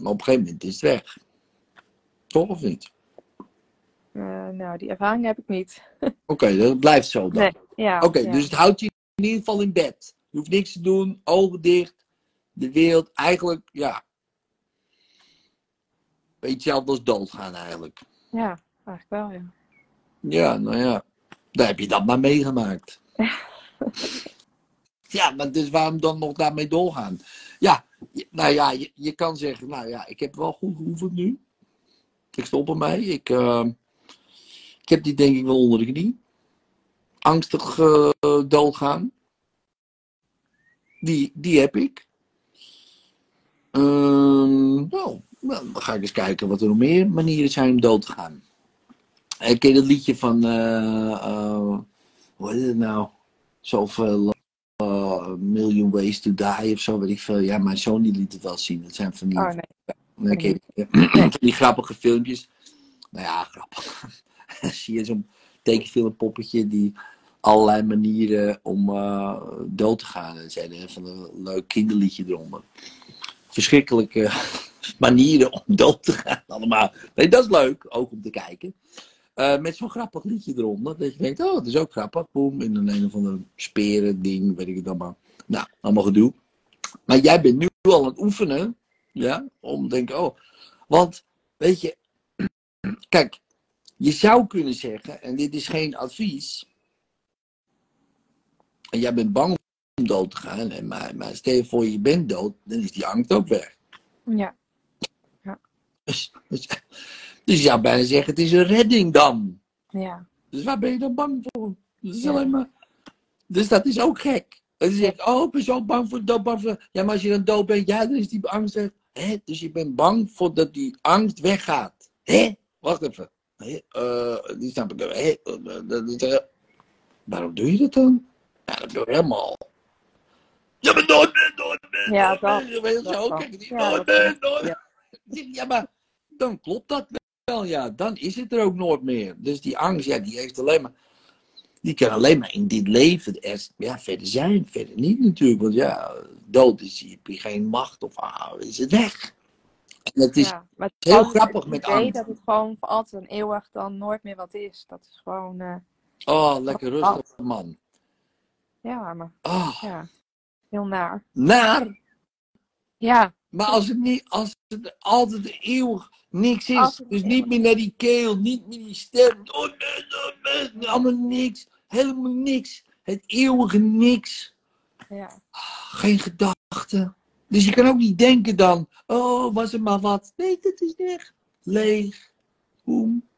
Maar op een gegeven moment is het weg. Toch of niet? Eh, nou, die ervaring heb ik niet. Oké, dat blijft zo dan. Nee, ja. Oké, ja. dus het houdt je in ieder geval in bed. Je hoeft niks te doen, ogen dicht. De wereld, eigenlijk, ja. Beetje hetzelfde als doodgaan eigenlijk. Ja, eigenlijk wel, ja. Ja, nou ja. Dan heb je dat maar meegemaakt. ja, maar dus waarom dan nog daarmee doorgaan? Ja, nou ja, je, je kan zeggen, nou ja, ik heb wel goed geoefend nu. Ik stop ermee. Ik, eh, ik heb die denk ik wel onder de knie. Angstig eh, doodgaan. Die, die heb ik. Nou, dan ga ik eens kijken wat er nog meer manieren zijn om dood te gaan. Ik ken dat liedje van, eh eh, hoe heet het nou? Zoveel eh, Million Ways to Die of zo, weet ik veel. Ja, mijn zoon die liet het wel zien. Dat zijn van die, Oh nee. die grappige filmpjes. Nou ja, grappig. Zie je zo'n tekenfilmpoppetje die allerlei manieren om eh, dood te gaan. Er zijn van een leuk kinderliedje eronder. Verschrikkelijke manieren om dood te gaan allemaal. Nee, dat is leuk, ook om te kijken. Eh, met zo'n grappig liedje eronder. Dat je denkt, oh, dat is ook grappig. Boom, in een een of ander speren ding, weet ik het allemaal. Nou, allemaal gedoe. Maar jij bent nu al aan het oefenen. Ja, om te denken, oh. Want, weet je, kijk, je zou kunnen zeggen, en dit is geen advies. En jij bent bang om dood te gaan. En maar, maar stel je voor, je bent dood, dan is die angst ook weg. Ja, Dus, dus, dus je zou bijna zeggen, het is een redding dan. ja. Dus waar ben je dan bang voor? Ja. alleen maar... Dus dat is ook gek. En dan ik, oh, ik ben zo bang voor dood, bang voor... Ja, maar als je dan dood bent, ja, dan is die angst weg. Hè? Dus je bent bang voor dat die angst weggaat. Hè? Wacht even. Hè? Eh, die snap ik. Hè? Eh, eh, Waarom doe je dat dan? Ja, dat doe je helemaal. Ja, maar nooit meer, nooit meer, Ja, nooit dat- meer. Weet zo, wel. kijk, die Ja, nooit dat meer, nooit ja. meer. Ja, maar dan klopt dat wel, ja. Dan is het er ook nooit meer. Dus die angst, ja, die heeft alleen maar... Die kan alleen maar in dit leven er, ja, verder zijn. Verder niet natuurlijk. Want ja, dood is, heb je geen macht of ah, is het weg. En het is ja, maar het heel grappig met angst. dat het gewoon voor altijd en eeuwig dan nooit meer wat is. Dat is gewoon, eh, Oh, lekker rustig, man. ja, maar Oh, ja, heel naar. naar. Ja, Maar als het, niet, als het altijd eeuwig niks is, dus niet meer naar die keel, niet meer die stem, oh, allemaal niks, helemaal niks, het eeuwige niks, ja, geen gedachten. Dus je kan ook niet denken dan, oh, was er maar wat. Nee, dat is weg. Leeg, boem.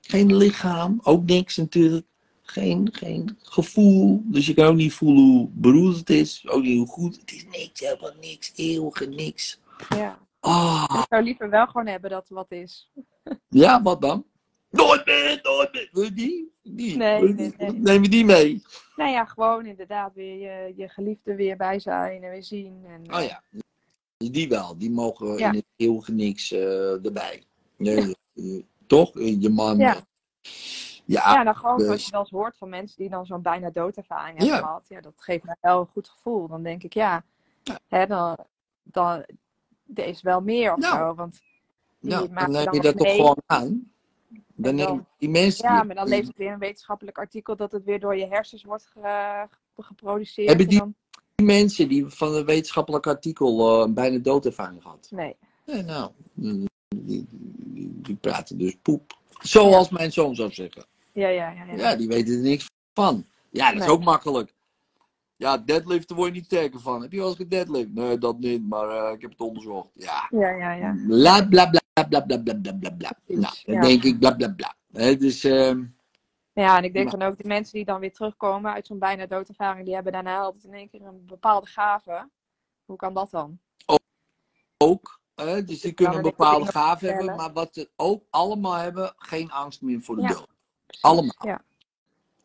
Geen lichaam, ook niks natuurlijk. Geen, geen gevoel. Dus je kan ook niet voelen hoe beroerd het is. Ook niet hoe goed. Het is niks, helemaal niks. Eeuwige niks. ja. Ah, Ik zou liever wel gewoon hebben dat er wat is. ja, wat dan? Nooit meer, nooit meer. Wil je die? die? Nee, je nee, die? nee. Neem je die mee? Nou ja, gewoon inderdaad weer je, je geliefde weer bij zijn en weer zien. En, Oh ja. Dus die wel. Die mogen Ja. in het eeuwige niks eh, erbij. Nee, eh, toch? Je man. Ja. Ja, Ja, nou gewoon dus- zoals je wel eens hoort van mensen die dan zo'n bijna doodervaring hebben Ja. gehad. Ja, dat geeft mij wel een goed gevoel. Dan denk ik, ja, Ja. Hè, dan, dan er is wel meer of Nou. zo. Want die nou, dan neem dan je dat toch gewoon aan. Dan dan- die mensen. Ja, maar dan leest het weer een wetenschappelijk artikel dat het weer door je hersens wordt ge- geproduceerd. Hebben en die- dan- die mensen die van een wetenschappelijk artikel eh, een bijna doodervaring gehad. Nee. Nee, nou, die, die, die, die praten dus poep. Zoals mijn zoon zou zeggen. Ja, ja, ja. ja. Ja, die weten er niks van. Ja, dat is Nee. ook makkelijk. Ja, deadliften word je niet sterker van. Heb je wel eens gedeadlift? Nee, dat niet, maar eh, ik heb het onderzocht. Ja. ja, ja, ja. Bla bla bla bla bla bla bla bla bla. Nou, dan Ja. denk ik bla bla bla. Hè, dus, ehm, Ja, en ik denk dan ook de mensen die dan weer terugkomen uit zo'n bijna doodervaring, die hebben daarna altijd in één keer een bepaalde gave. Hoe kan dat dan? ook. Hè, dus die kunnen een bepaalde gave hebben, maar wat ze ook allemaal hebben, geen angst meer voor de Ja. Allemaal.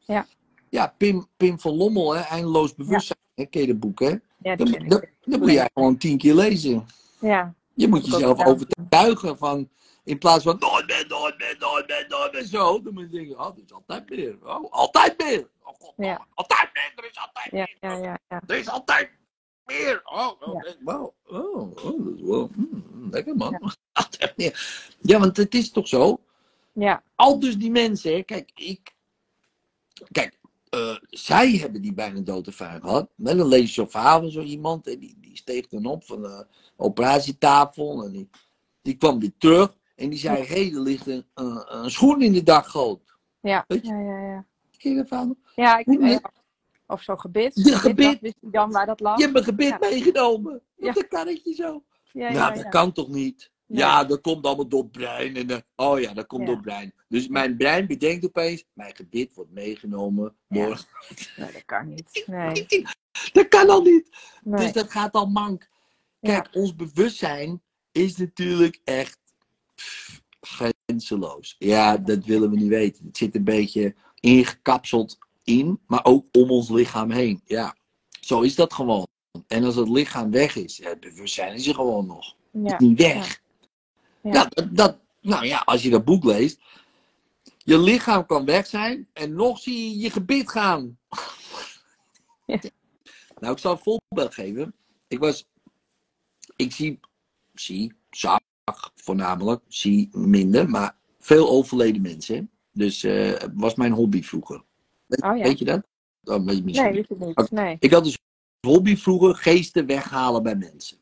Ja, Ja, Pim, Pim van Lommel, hè, Eindeloos Bewustzijn. Hè, ken je dat boek, hè? ja Dat, moet jij gewoon tien keer lezen. Ja, Je moet jezelf overtuigen van, in plaats van nooit meer, nooit meer, nooit meer, nooit meer zo. Dan moet je denken, oh, er is altijd meer. Oh, altijd meer. Oh, god, Ja. altijd meer, er is altijd ja, meer. ja, ja. ja. Er is altijd meer. Oh, oh, Ja. wow. Oh, oh, dat is wel, mm, lekker man. Altijd meer. Ja, want het is toch zo. Ja. Al dus die mensen, hè, kijk, ik. Kijk, eh, zij hebben die bijna doodervaring gehad. Maar dan lees je van zo iemand. Die, die steeg dan op van de operatietafel. En die, die kwam weer terug. En die zei: Hé, hey, er ligt een, een, een schoen in de daggoot. Ja, Weet je? ja, ja, ja. Ken je dat verhaal? Ja, ik, ja. Of zo'n gebit. De Gebit, Wist hij dan waar dat lag? Je hebt een gebit Ja. meegenomen. Ja. Op een karretje zo. Ja, nou, ja, dat ja. kan toch niet? Nee. Ja, dat komt allemaal door brein. En, eh, oh ja, dat komt Ja. door brein. Dus mijn brein bedenkt opeens: mijn gebit wordt meegenomen Ja. door. Nee, dat kan niet. Nee. Dat kan al niet. nee. Dus dat gaat al mank. Ja. Kijk, ons bewustzijn is natuurlijk echt pff, grenzeloos. Ja, dat willen we niet weten. Het zit een beetje ingekapseld in, maar ook om ons lichaam heen. Ja, zo is dat gewoon. En als het lichaam weg is, ja, het bewustzijn is er gewoon nog. Het Ja. is niet weg. Ja. Ja. dat, dat, nou ja, als je dat boek leest. Je lichaam kan weg zijn en nog zie je je gebit gaan. Ja. Nou, ik zal een voorbeeld geven. Ik was, ik zie, zie, zag voornamelijk, zie minder, maar veel overleden mensen. Dus eh was mijn hobby vroeger. Weet, Oh ja. weet je dat? Oh, weet je Nee, weet ik niet. Nee. Ik had dus hobby vroeger geesten weghalen bij mensen.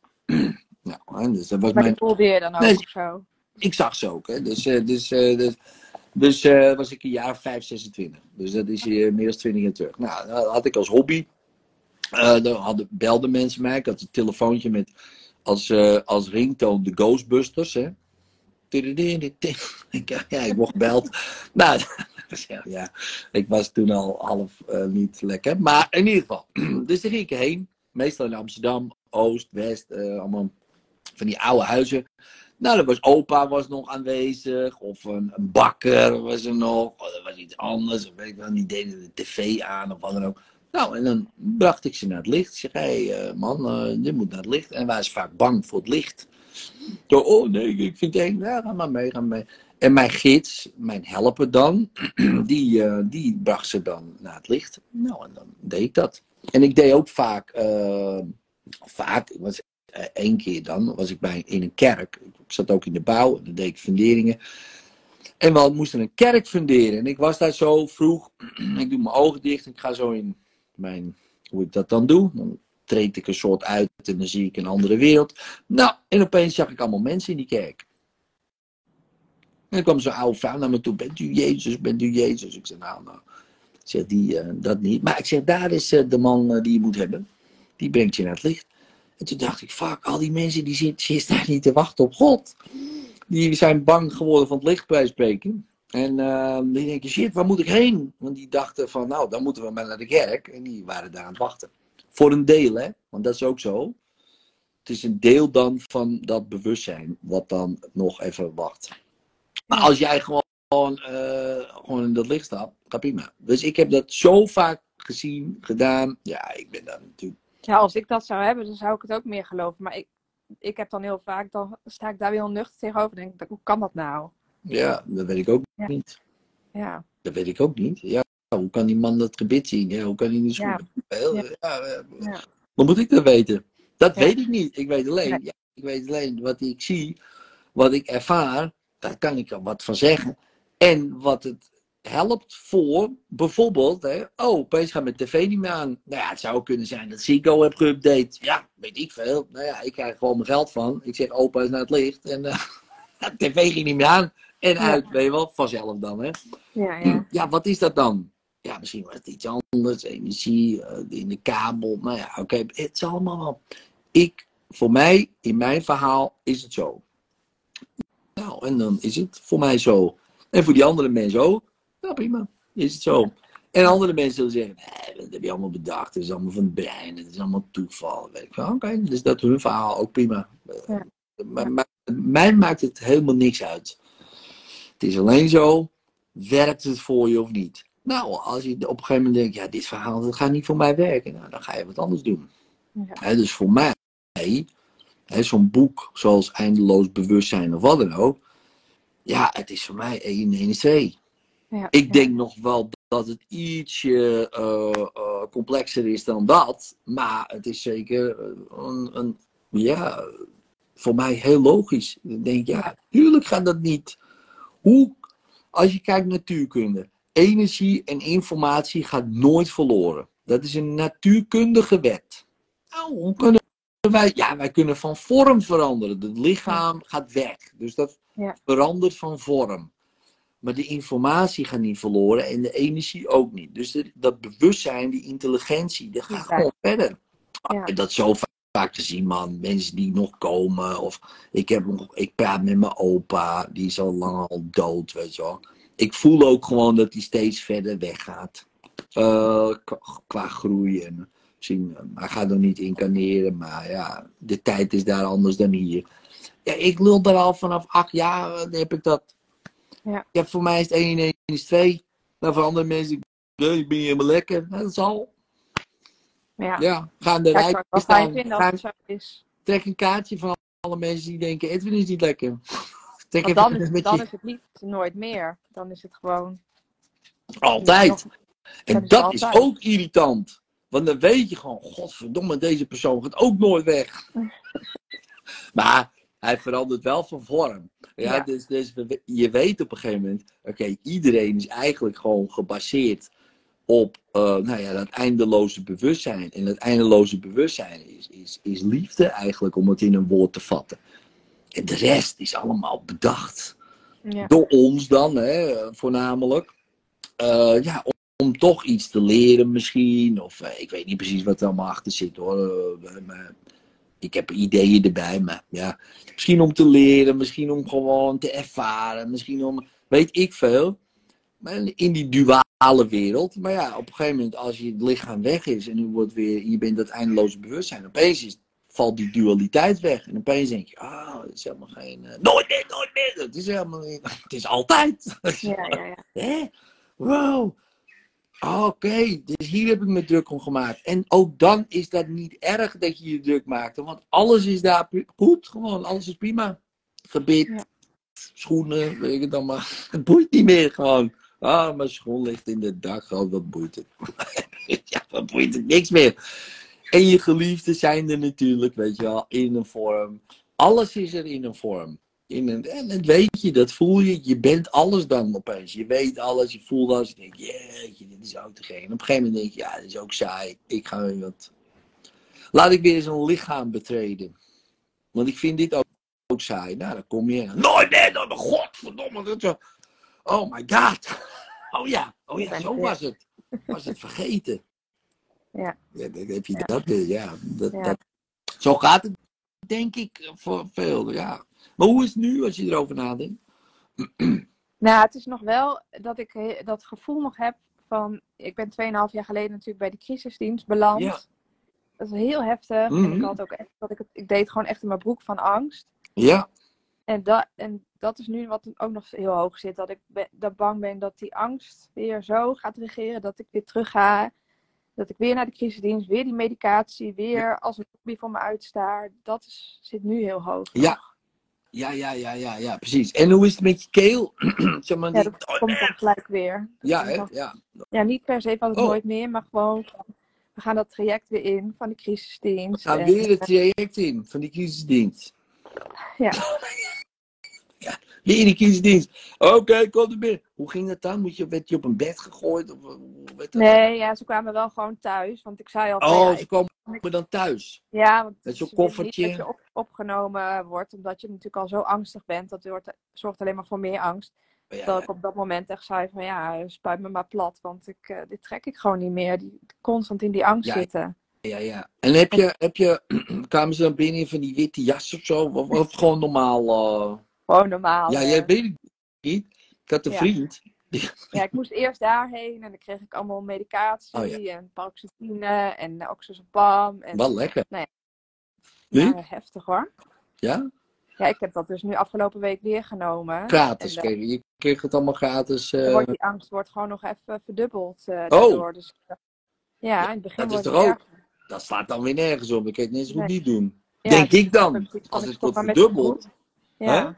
Nou, dus dat was Maar mijn die voelde je dan ook Nee. zo? ik zag ze ook. Hè. Dus, eh, dus, eh, dus, dus eh, was ik een jaar of 5, 26. Dus dat is hier meer dan 20 jaar terug. Nou, dat had ik als hobby. Dan hadden, belden mensen mij. Ik had een telefoontje met als, als ringtoon de Ghostbusters. Hè. Ja, ik word gebeld. Nou, ja. Ik was toen al half niet lekker. Maar in ieder geval. Dus daar ging ik heen. Meestal in Amsterdam, Oost, West. allemaal van die oude huizen. Nou, er was opa was nog aanwezig. Of een, een bakker was er nog. Of er was iets anders. Of weet ik wel, die deden de tv aan of wat dan ook. Nou, en dan bracht ik ze naar het licht. Zeg, hé hey, eh, man, eh, dit moet naar het licht. En wij zijn vaak bang voor het licht. Zo, oh nee, ik vind het eng. Ja, ga maar mee, ga maar. En mijn gids, mijn helper dan, die, eh, die bracht ze dan naar het licht. Nou, en dan deed ik dat. En ik deed ook vaak, eh, vaak, ik was eh, één keer dan, was ik bij, in een kerk. Ik zat ook in de bouw, en dan deed ik funderingen. En we moesten een kerk funderen. En ik was daar zo vroeg, ik doe mijn ogen dicht en ik ga zo in mijn, hoe ik dat dan doe. Dan treed ik een soort uit en dan zie ik een andere wereld. Nou, en opeens zag ik allemaal mensen in die kerk. En dan kwam zo'n oude vrouw naar me toe. Bent u Jezus? Bent u Jezus? Ik zei, nou, nou. Zeg, die, eh, dat niet. Maar ik zeg, daar is eh, de man eh, die je moet hebben. Die brengt je naar het licht. En toen dacht ik, fuck, al die mensen die zitten, daar niet te wachten op God. Die zijn bang geworden van het licht bij spreken. En eh, die denken, shit, waar moet ik heen? Want die dachten van, nou, dan moeten we maar naar de kerk. En die waren daar aan het wachten. Voor een deel, hè. Want dat is ook zo. Het is een deel dan van dat bewustzijn, wat dan nog even wacht. Maar als jij gewoon, eh, gewoon in dat licht staat, gaat. Dus ik heb dat zo vaak gezien, gedaan. Ja, ik ben daar natuurlijk. Ja, als ik dat zou hebben, dan zou ik het ook meer geloven. Maar ik, ik heb dan heel vaak, dan sta ik daar weer heel nuchter tegenover. Denk ik, hoe kan dat nou? Ja, dat weet ik ook Ja. niet. Ja, Dat weet ik ook niet. Ja, hoe kan die man dat gebit zien? Ja, hoe kan hij niet Ja. schoenen? Ja. Ja, eh, Ja. Wat moet ik dat weten? Dat weet ik niet. Ik weet alleen, Nee. ik weet alleen wat ik zie, wat ik ervaar, daar kan ik er wat van zeggen. En wat het helpt voor, bijvoorbeeld, hè, oh, opeens gaat mijn tv niet meer aan. Nou ja, het zou kunnen zijn dat Zico heb geüpdate. Ja, weet ik veel. Nou ja, ik krijg gewoon mijn geld van. Ik zeg, opa is naar het licht. En eh, de tv ging niet meer aan. En Ja. uit, weet je wel, vanzelf dan, hè. ja, ja. Ja, wat is dat dan? Ja, misschien was het iets anders, energie, eh, in de kabel. Nou ja, oké, het is allemaal wel. Ik, voor mij, in mijn verhaal, is het zo. Nou, en dan is het voor mij zo. En voor die andere mensen ook. Nou, prima, is het zo. En andere mensen zullen zeggen, nee, dat heb je allemaal bedacht. Het is allemaal van het brein, het is allemaal toeval. Weet ik van, oké, dus dat is hun verhaal, ook prima. Ja. Maar, maar mij maakt het helemaal niks uit. Het is alleen zo, werkt het voor je of niet? Nou, als je op een gegeven moment denkt, ja, dit verhaal dat gaat niet voor mij werken, nou, dan ga je wat anders doen. Ja. Dus voor mij, zo'n boek zoals Eindeloos Bewustzijn of wat dan ook, ja, het is voor mij 1 1 is 2. Ja. Ik ja. denk nog wel dat het ietsje eh, eh, complexer is dan dat, maar het is zeker eh, een, een ja, voor mij heel logisch. Ik denk, ja, tuurlijk gaat dat niet. Hoe, als je kijkt naar natuurkunde, energie en informatie gaat nooit verloren. Dat is een natuurkundige wet. Nou, hoe kunnen wij, ja, wij kunnen van vorm veranderen. Het lichaam gaat weg. Dus dat Ja. verandert van vorm. Maar de informatie gaat niet verloren en de energie ook niet. Dus de- dat bewustzijn, die intelligentie, dat gaat Ja. gewoon verder. Ja. Dat is zo va- vaak te zien, man. Mensen die nog komen. Of ik, heb nog, ik praat met mijn opa, die is al lang al dood, weet je wel. Ik voel ook gewoon dat hij steeds verder weggaat. Eh, qua- groei. En eh, hij gaat nog niet incarneren, maar ja, de tijd is daar anders dan hier. Ja, ik lul daar al vanaf acht jaar, heb ik dat. Ja. Ja, voor mij is het 1 en 1 is 2. Maar voor andere mensen, nee, ik ben helemaal lekker. Nou, dat is al. Ja. Ja, ga in de ik rij zou het wel fijn staan. vinden Ga- als het zo is. Trek een kaartje van alle mensen die denken, Edwin is niet lekker. Trek even dan is, met dan je. is het niet nooit meer. Dan is het gewoon. Altijd. En dat is dat is altijd. ook irritant. Want dan weet je gewoon, godverdomme, deze persoon gaat ook nooit weg. maar hij verandert wel van vorm. Ja, Ja. Dus, dus we- je weet op een gegeven moment, oké, iedereen is eigenlijk gewoon gebaseerd op eh, nou ja, dat eindeloze bewustzijn. En dat eindeloze bewustzijn is, is, is liefde eigenlijk, om het in een woord te vatten. En de rest is allemaal bedacht Ja. door ons dan, hè, voornamelijk. Eh, ja, om, om toch iets te leren misschien. Of eh, ik weet niet precies wat er allemaal achter zit hoor. Maar ik heb ideeën erbij, maar ja. Misschien om te leren, misschien om gewoon te ervaren, misschien om, weet ik veel. maar in die duale wereld. Maar ja, op een gegeven moment, als je het lichaam weg is en je, wordt weer, je bent dat eindeloze bewustzijn, opeens is, valt die dualiteit weg. En opeens denk je, ah, het is helemaal geen. eh, nooit meer, nooit meer. Het is helemaal niet. Het is altijd. Ja, ja, ja. Hè? Wow. Ah, Oké, dus hier heb ik me druk om gemaakt. En ook dan is dat niet erg dat je je druk maakt. Want alles is daar goed. Gewoon, alles is prima. Gebit, Ja. schoenen, weet ik het dan maar. Het boeit niet meer gewoon. Ah, mijn schoen ligt in de dak. Oh, wat boeit het? ja, wat boeit het? Niks meer. En je geliefden zijn er natuurlijk, weet je wel, in een vorm. Alles is er in een vorm. In een, en dat weet je, dat voel je. Je bent alles dan opeens. Je weet alles, je voelt alles. Je denkt, jeetje, dit is ook te gek. En op een gegeven moment denk je, ja, dit is ook saai. Ik ga weer wat... Laat ik weer eens een lichaam betreden. Want ik vind dit ook, ook saai. Nou, dan kom je... Nooit meer, nooit meer. Godverdomme. Dat zo. Oh my god. Oh ja, oh ja, zo was het. Was het vergeten. Ja. Ja, dan heb je dat weer, ja. Dat, Ja. Dat, zo gaat het, denk ik, voor veel, ja. Maar hoe is het nu, als je erover nadenkt? Nou, het is nog wel dat ik he- dat gevoel nog heb van. Ik ben 2,5 jaar geleden natuurlijk bij de crisisdienst beland. Ja. Dat is heel heftig. En Mhm. ik had ook echt dat ik het. Ik deed gewoon echt in mijn broek van angst. Ja, En dat, en dat is nu wat ook nog heel hoog zit. Dat ik ben, dat bang ben dat die angst weer zo gaat regeren. Dat ik weer terug ga. Dat ik weer naar de crisisdienst. Weer die medicatie. Weer als een zombie voor me uitstaar. Dat is, zit nu heel hoog. Ja. Ja, ja, ja, ja, ja, precies. En hoe is het met je keel? zeg maar, Ja, dat komt dan gelijk weer. ja, hè? ja. Ja, niet per se van het Oh. nooit meer, maar gewoon van, we gaan dat traject weer in van de crisisdienst. Nou, En, weer het traject in van die crisisdienst. Ja. die crisisdienst. Oké, kom er binnen. Hoe ging dat dan? Moet je, werd je op een bed gegooid? Of, hoe dat? Nee, ja, ze kwamen wel gewoon thuis, want ik zei al Oh, ja, ze ik- komen dan thuis. ja, want Met zo'n koffertje. Niet dat je op, opgenomen wordt, omdat je natuurlijk al zo angstig bent. Dat wordt, zorgt alleen maar voor meer angst. Ja, Terwijl ik op dat moment echt zei van, ja, spuit me maar plat, want ik, eh, dit trek ik gewoon niet meer. Die, constant in die angst Ja, zitten. Ja, ja. En heb je, heb je, kwamen ze dan binnen in van die witte jas of zo? Of, of gewoon normaal? eh? Gewoon normaal. Ja, eh. jij weet het niet. Ik had een Ja. vriend. Ja, ik moest eerst daarheen en dan kreeg ik allemaal medicatie Oh, en paroxetine en oxazepam. En, Wel lekker. Nee. Nee? Ja, heftig hoor. Ja? Ja, ik heb dat dus nu afgelopen week weer genomen. Gratis. En, eh, kreeg je. kreeg het allemaal gratis. eh, wordt die angst wordt gewoon nog even verdubbeld eh Oh. daardoor. Dus, eh, ja, in het begin dat is toch ook? dat slaat dan weer nergens op. Ik kan het net zo goed Nee. niet doen. Ja, Denk dus ik dan. Als het wordt verdubbeld. Ja.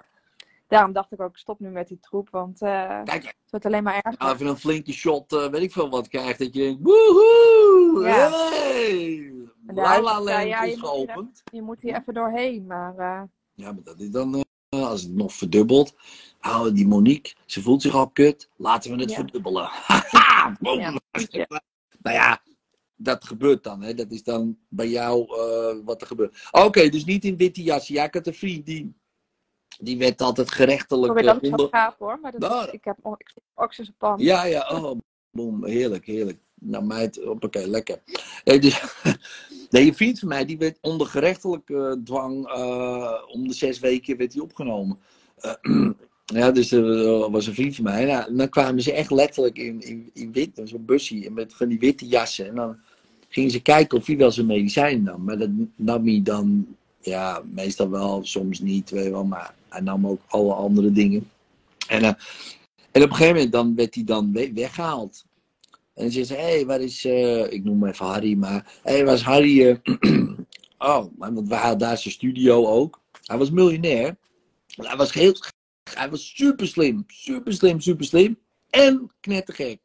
Daarom dacht ik ook, stop nu met die troep, want eh, Kijk, het wordt alleen maar erger. als je een flinke shot, eh, weet ik veel wat, krijgt. Dat je denkt, woehoe! Ja. Hey! La La ja, je is moet geopend. Je moet hier even doorheen, maar eh, Ja, maar dat is dan, als het nog verdubbelt. Oh, die Monique, ze voelt zich al kut. Laten we het verdubbelen. Nou ja, dat gebeurt dan. Hè. Dat is dan bij jou wat er gebeurt. Oké, dus niet in witte jas. Ja, ik had een vriend die, werd altijd ik gerechtelijk probeer dat eh, zo gaaf hoor, maar dat Nou, is, ik heb o- ik oxazepam. Ja, ja, oh, boom, heerlijk, heerlijk. Nou, meid, hoppakee, lekker. Nee, dus, nee, een vriend van mij, die werd onder gerechtelijke dwang, eh, om de zes weken werd hij opgenomen. Eh, ja, dus er was een vriend van mij. Nou, dan kwamen ze echt letterlijk in, in, in wit, zo'n busje, met van die witte jassen. En dan gingen ze kijken of hij wel zijn medicijn nam. Maar dat nam hij dan, ja, meestal wel, soms niet, weet wel. Maar hij nam ook alle andere dingen. En, eh, en op een gegeven moment dan werd hij dan we- weggehaald. En dan zei ze, hé, hey, waar is, eh, ik noem hem even Harry, maar, hé, hey, waar is Harry? eh?" oh, want wij hadden daar zijn studio ook. Hij was miljonair. Hij was heel, hij was super slim, super slim, super slim. En knettergek.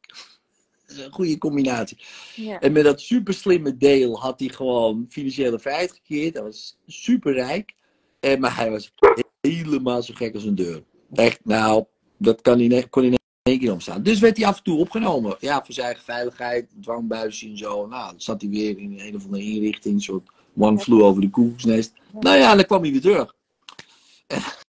Dat is een goede combinatie. Ja. En met dat super slimme deel had hij gewoon financiële vrijheid gekeerd. Hij was super rijk. En, maar hij was helemaal zo gek als een deur. Echt, nou, dat kan hij, kon hij in één keer omstaan. Dus werd hij af en toe opgenomen. Ja, voor zijn eigen veiligheid, dwangbuisje en zo. Nou, dan zat hij weer in een of andere inrichting. Een soort one flew over de koekoeksnest. Nou ja, dan kwam hij weer terug.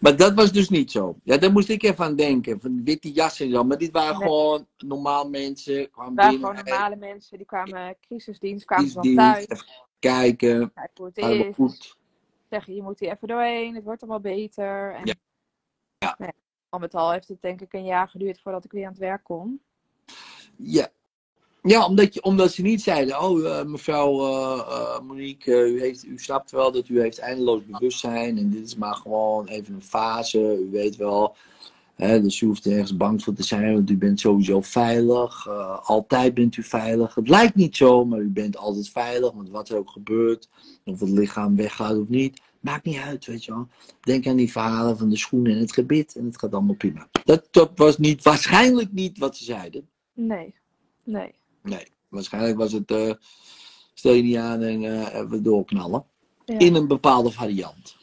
Maar dat was dus niet zo. Ja, daar moest ik even aan denken. Van witte jassen en zo. Maar dit waren Nee. gewoon normaal mensen. Kwamen binnen, gewoon normale mensen, die kwamen crisisdienst, kwamen dienstdienst, thuis. Kijken. Hoe het is. goed. Zeggen, je moet hier even doorheen, het wordt allemaal beter. En, Ja. Ja. Nee. al met al heeft het denk ik een jaar geduurd voordat ik weer aan het werk kon. Ja. Ja, omdat, je, omdat ze niet zeiden, oh eh, mevrouw eh, eh, Monique, u, heeft, u snapt wel dat u heeft eindeloos bewustzijn en dit is maar gewoon even een fase, u weet wel. Dus u hoeft ergens bang voor te zijn, want u bent sowieso veilig. Eh, altijd bent u veilig. Het lijkt niet zo, maar u bent altijd veilig, want wat er ook gebeurt, of het lichaam weggaat of niet, maakt niet uit, weet je wel. Denk aan die verhalen van de schoenen en het gebit en het gaat allemaal prima. Dat, dat was niet, waarschijnlijk niet wat ze zeiden. Nee, nee. Nee, waarschijnlijk was het eh, stel je niet aan en eh, even doorknallen. Ja. In een bepaalde variant.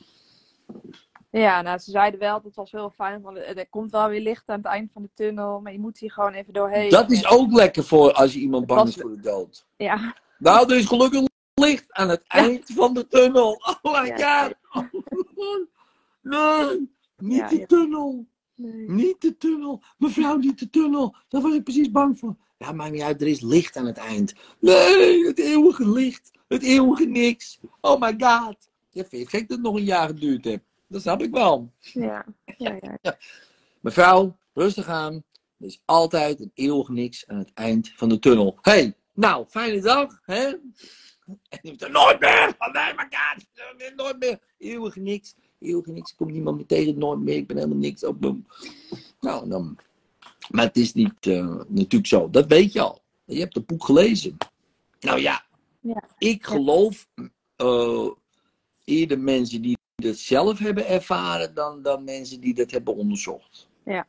Ja, nou, ze zeiden wel, dat was heel fijn, want er komt wel weer licht aan het eind van de tunnel, maar je moet hier gewoon even doorheen. Dat is ook lekker voor als je iemand bang was- is voor de dood. Ja, Nou, er is gelukkig licht aan het eind van de tunnel. Oh my Ja. god. Nee, niet Ja, de tunnel. nee. Niet de tunnel. Mevrouw, niet de tunnel. Daar was ik precies bang voor. Ja, maakt niet uit. Er is licht aan het eind. Nee, het eeuwige licht. Het eeuwige niks. Oh my god. Je het gek dat het nog een jaar geduurd heeft? Dat snap ik wel. Ja, ja, ja. Mevrouw, rustig aan. Er is altijd een eeuwig niks aan het eind van de tunnel. hey, nou, fijne dag, hè? En je er nooit meer. Oh nee, my god. Nooit meer. Eeuwig niks. Eeuwig niks. Ik kom niemand meer tegen. Nooit meer. Ik ben helemaal niks. Boem. Nou, dan... Maar het is niet eh, natuurlijk zo. Dat weet je al. Je hebt het boek gelezen. Nou ja. Ja. Ik geloof eh, eerder mensen die dat zelf hebben ervaren dan, dan mensen die dat hebben onderzocht. Ja.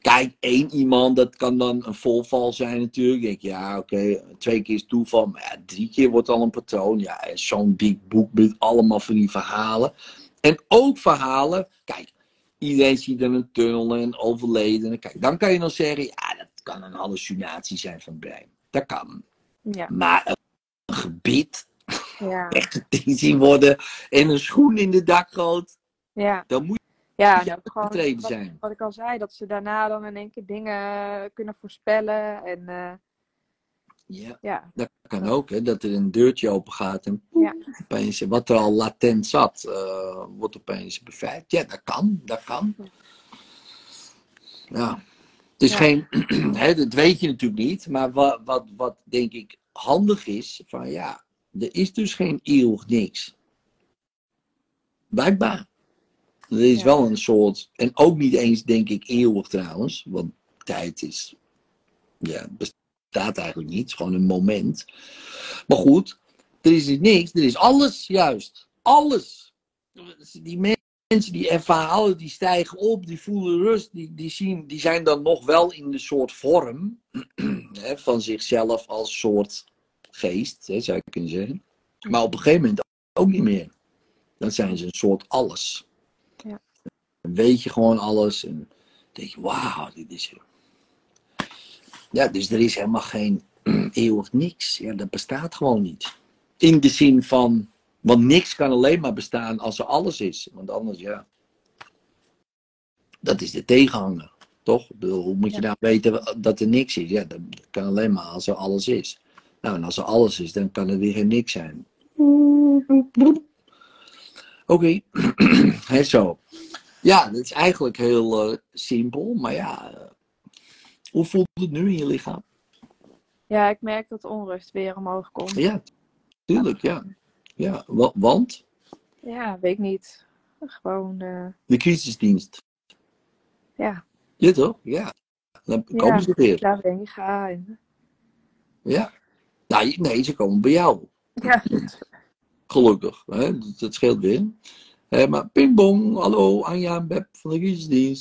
Kijk, één iemand, dat kan dan een volval zijn natuurlijk. Denk je, ja, oké, twee keer is toeval, maar ja, drie keer wordt al een patroon. Ja, en zo'n dik boek met allemaal van die verhalen. En ook verhalen, kijk, iedereen ziet er een tunnel en overleden. Kijk, dan kan je nog zeggen, ja, dat kan een hallucinatie zijn van het brein. Dat kan. Ja, Maar een gebit, ja, echt gedien zien worden en een schoen in de dakgoot, ja. dan moet Ja, je gewoon wat, zijn. wat ik al zei, dat ze daarna dan in één keer dingen kunnen voorspellen. En eh, Ja, ja, dat kan ook, hè, dat er een deurtje open gaat en Ja. opeens, wat er al latent zat, eh, wordt opeens bevrijd. Ja, dat kan, dat kan. Ja. Het is Ja. geen, hè, dat weet je natuurlijk niet, maar wat, wat, wat denk ik handig is, van ja, er is dus geen eeuwig niks. Blijkbaar. Er is Ja. wel een soort, en ook niet eens denk ik eeuwig trouwens, want tijd is, ja, bestaat eigenlijk niet, het is gewoon een moment. Maar goed, er is dus niks, er is alles juist. Alles. Die mensen die ervaren, die stijgen op, die voelen rust, die, die, zien, die zijn dan nog wel in de soort vorm hè, van zichzelf als soort geest, hè, zou je kunnen zeggen. Maar op een gegeven moment ook niet meer. Dan zijn ze een soort alles. Ja. Dan weet je gewoon alles en dan denk je, wauw, dit is... Ja, dus er is helemaal geen eeuwig niks. Ja, dat bestaat gewoon niet. In de zin van, want niks kan alleen maar bestaan als er alles is. Want anders, ja, dat is de tegenhanger, toch? Hoe moet je Ja. nou weten dat er niks is? Ja, dat kan alleen maar als er alles is. Nou, en als er alles is, dan kan er weer geen niks zijn. Oké, Hè, zo. Ja, dat is eigenlijk heel eh, simpel, maar ja, eh, hoe voelt het nu in je lichaam? ja, ik merk dat onrust weer omhoog komt. Ja, tuurlijk, ja. Ja, wa- want Ja, weet ik niet. Gewoon, eh, de crisisdienst. ja, Ja, toch? Ja. Dan Ja. komen ze weer. daarheen gaan. En, Ja. Nou, nee, ze komen bij jou. ja, Gelukkig. Hè? Dat, dat scheelt weer. Maar pingpong, hallo, Anja en Beb van de. Ja,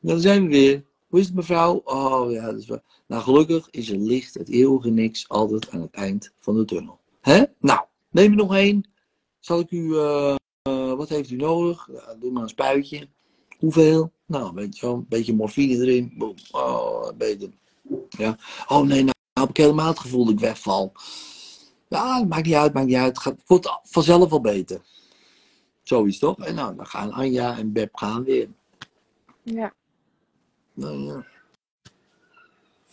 daar zijn we weer. Hoe is het mevrouw? Oh ja, dat is wel. Nou, gelukkig is er licht, het eeuwige niks, altijd aan het eind van de tunnel. Hè? Nou, neem er nog één. Zal ik u, eh, wat heeft u nodig? Ja, doe maar een spuitje. Hoeveel? Nou, weet je wel, een beetje morfine erin. Boem. Oh, beter. Ja. Oh nee, nou heb ik helemaal het gevoel dat ik wegval. Ja, maakt niet uit, maakt niet uit. Het gaat- wordt vanzelf wel beter. Zoiets toch? En nou, dan gaan Anja en Beb gaan weer. ja. Nou, ja.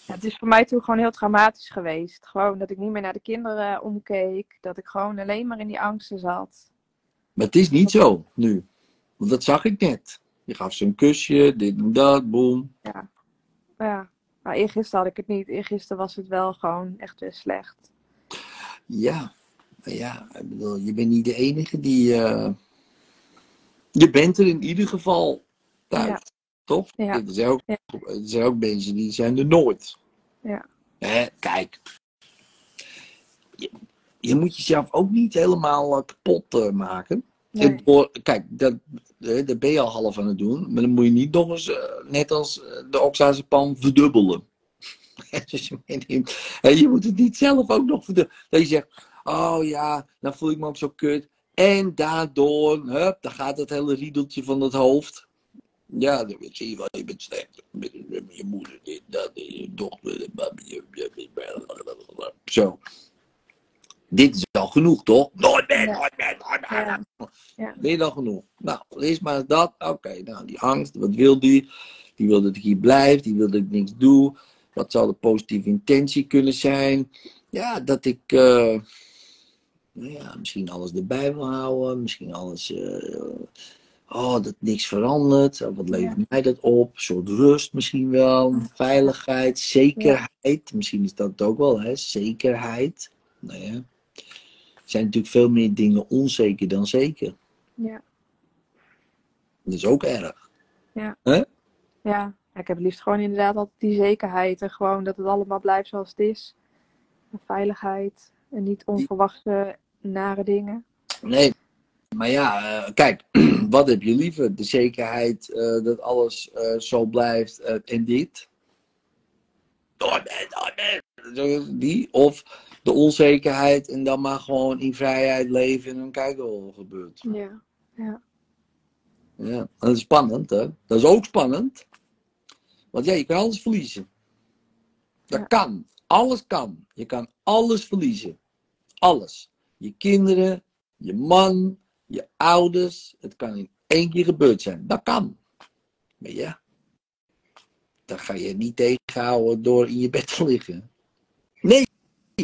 Ja, het is voor mij toen gewoon heel traumatisch geweest. Gewoon dat ik niet meer naar de kinderen omkeek. Dat ik gewoon alleen maar in die angsten zat. Maar het is niet zo nu. Want dat zag ik net. Je gaf ze een kusje, dit en dat, boem. Ja. Maar eergisteren had ik het niet. Eergisteren was het wel gewoon echt weer slecht. Ja, ja, ik bedoel, je bent niet de enige die. eh, Je bent er in ieder geval thuis, Ja. toch? Ja. Er, zijn ook, Ja. er zijn ook mensen die zijn er nooit. Ja. Hè, kijk, je, je moet jezelf ook niet helemaal eh, kapot eh, maken. Nee. En door- kijk, dat, dat ben je al half aan het doen, maar dan moet je niet nog eens, eh, net als eh, de Oxaanse pan, verdubbelen. Dus je je moet het niet zelf ook nog verdubbelen. Dat je zegt, oh ja, dan voel ik me ook zo kut. En daardoor, hup, dan gaat het hele riedeltje van het hoofd. Ja, dan zie je wel, je bent slecht. Je moeder, dit, dat, je dochter. Zo. Dit is al genoeg, toch? Nooit meer, nooit meer, nooit meer. Ja. Genoeg? Nou, lees maar eens dat. Oké, nou, die angst, wat wil die? Die wil dat ik hier blijf, die wil dat ik niks doe. Wat zou de positieve intentie kunnen zijn? Ja, dat ik, eh, nou ja, misschien alles erbij wil houden, misschien alles, eh, oh, dat niks verandert. Wat levert mij dat op? Een soort rust misschien wel, veiligheid, zekerheid. Misschien is dat het ook wel, hè? Zekerheid. Nou ja. Zijn natuurlijk veel meer dingen onzeker dan zeker. Ja. Dat is ook erg. Ja. Ik heb het liefst gewoon inderdaad altijd die zekerheid. En gewoon dat het allemaal blijft zoals het is. En veiligheid. En niet onverwachte nare dingen. Nee, maar ja, eh, kijk, wat heb je liever? De zekerheid eh, dat alles eh, zo blijft en dit? Oh nee, oh nee. Die? Of de onzekerheid en dan maar gewoon in vrijheid leven en dan kijken wat er gebeurt. Ja. Ja. Ja, dat is spannend, hè? Dat is ook spannend. Want ja, je kan alles verliezen. Dat Ja. kan. Alles kan. Je kan alles verliezen. Alles. Je kinderen, je man, je ouders. Het kan in één keer gebeurd zijn. Dat kan. Maar ja, dat ga je niet tegenhouden door in je bed te liggen. Nee,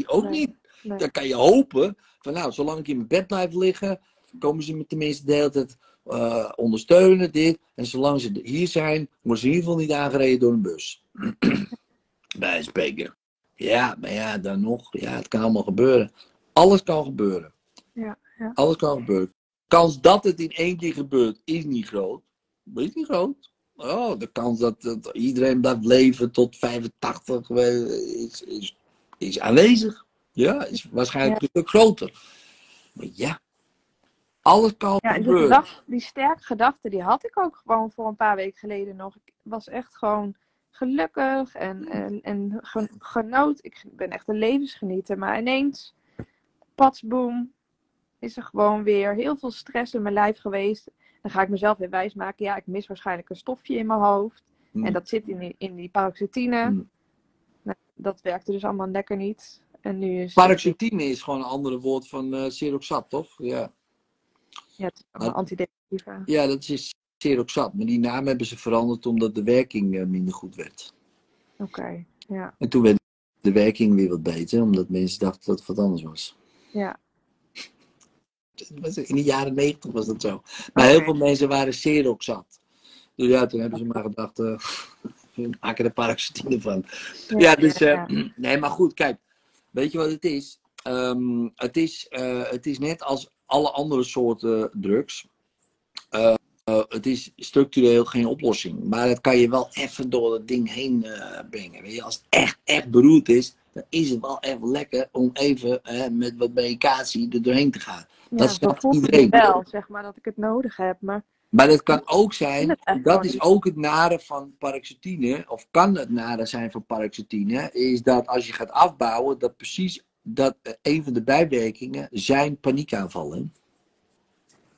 ook Nee. niet. Nee. Dan kan je hopen van nou, zolang ik in mijn bed blijf liggen, komen ze me tenminste de hele tijd eh, ondersteunen, dit. En zolang ze hier zijn, worden ze in ieder geval niet aangereden door een bus. Bij een spreken. Ja, maar ja, dan nog. Ja, het kan allemaal gebeuren. Alles kan gebeuren. Ja, ja. Alles kan gebeuren. Kans dat het in één keer gebeurt, is niet groot. Maar is niet groot. Oh, de kans dat, dat iedereen blijft leven tot 85 eh, is, is, is aanwezig. Ja, is waarschijnlijk een stuk groter. Maar ja, alles kan Ja, en die, gebeuren. gedacht, die sterke gedachte, die had ik ook gewoon voor een paar weken geleden nog. Ik was echt gewoon gelukkig en, en, en gen- genoot. Ik ben echt een levensgenieter. Maar ineens, patsboom, is er gewoon weer heel veel stress in mijn lijf geweest. Dan ga ik mezelf weer wijsmaken. Ja, ik mis waarschijnlijk een stofje in mijn hoofd. En dat zit in die, in die paroxetine. Hm. Dat werkte dus allemaal lekker niet. En nu is Paroxetine is gewoon een andere woord van eh Seroxat, toch? Ja. Ja, het is allemaal antidepressiva. ja, dat is Seroxat. Maar die naam hebben ze veranderd omdat de werking eh, minder goed werd. Oké, ja. En toen werd de werking weer wat beter, omdat mensen dachten dat het wat anders was. Ja, In de jaren negentig was dat zo. Maar heel veel mensen waren Seroxat. Dus ja, toen hebben ze maar gedacht, eh, maken er paroxetine van. Ja, dus, eh, ja. nee, maar goed, kijk, weet je wat het is? Ehm, het, is eh, het is net als alle andere soorten drugs. Eh, het is structureel geen oplossing, maar het kan je wel even door het ding heen brengen. Weet je? Als het echt, echt beroerd is, dan is het wel even lekker om even met wat medicatie er doorheen te gaan. Dat snapt iedereen. wel, zeg maar, dat ik het nodig heb. Maar Maar het kan ook zijn, dat is ook het nare van paroxetine, of kan het nare zijn van paroxetine, is dat als je gaat afbouwen, dat precies dat eh, een van de bijwerkingen zijn paniekaanvallen.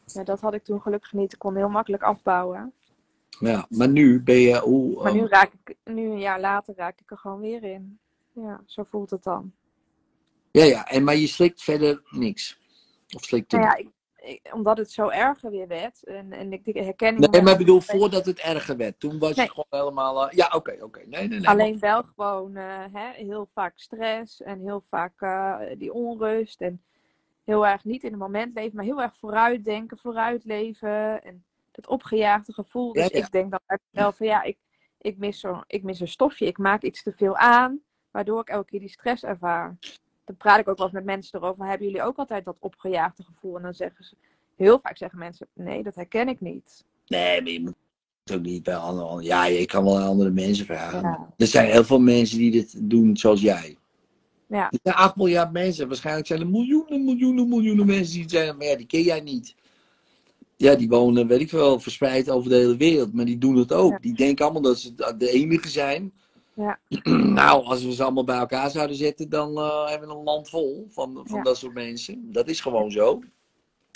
ja, dat had ik toen gelukkig niet. Ik kon heel makkelijk afbouwen. Ja, maar nu ben je, hoe, Maar nu ehm, raak ik, nu een jaar later raak ik er gewoon weer in. Ja, zo voelt het dan. ja, ja, en, maar je slikt verder niks. Of slikt Nou er ja, ik, ik- omdat het zo erger weer werd. En, en ik de herkenning. Nee, maar ik bedoel, voordat het erger werd, toen was Nee. je gewoon helemaal, eh, ja, oké, oké, nee, nee, nee. Alleen wel gewoon eh, hè, heel vaak stress en heel vaak eh, die onrust. En heel erg niet in het moment leven, maar heel erg vooruitdenken, vooruitleven. En dat opgejaagde gevoel. Dus Ja, ja. ik denk dan mezelf van ja, ik, ik, mis zo, ik mis een stofje. Ik maak iets te veel aan, waardoor ik elke keer die stress ervaar. Dan praat ik ook wel eens met mensen erover. Hebben jullie ook altijd dat opgejaagde gevoel? En dan zeggen ze, heel vaak zeggen mensen, nee, dat herken ik niet. Nee, maar je moet ook niet bij anderen. Ja, je kan wel aan andere mensen vragen. Ja. Er zijn heel veel mensen die dit doen zoals jij. Ja. Er zijn 8 miljard mensen. Waarschijnlijk zijn er miljoenen, miljoenen, miljoenen mensen die het zijn. Maar ja, die ken jij niet. Ja, die wonen, weet ik veel, verspreid over de hele wereld. Maar die doen het ook. Ja. Die denken allemaal dat ze de enige zijn. Ja. nou, als we ze allemaal bij elkaar zouden zetten, dan eh, hebben we een land vol van, van Ja. dat soort mensen. Dat is gewoon zo.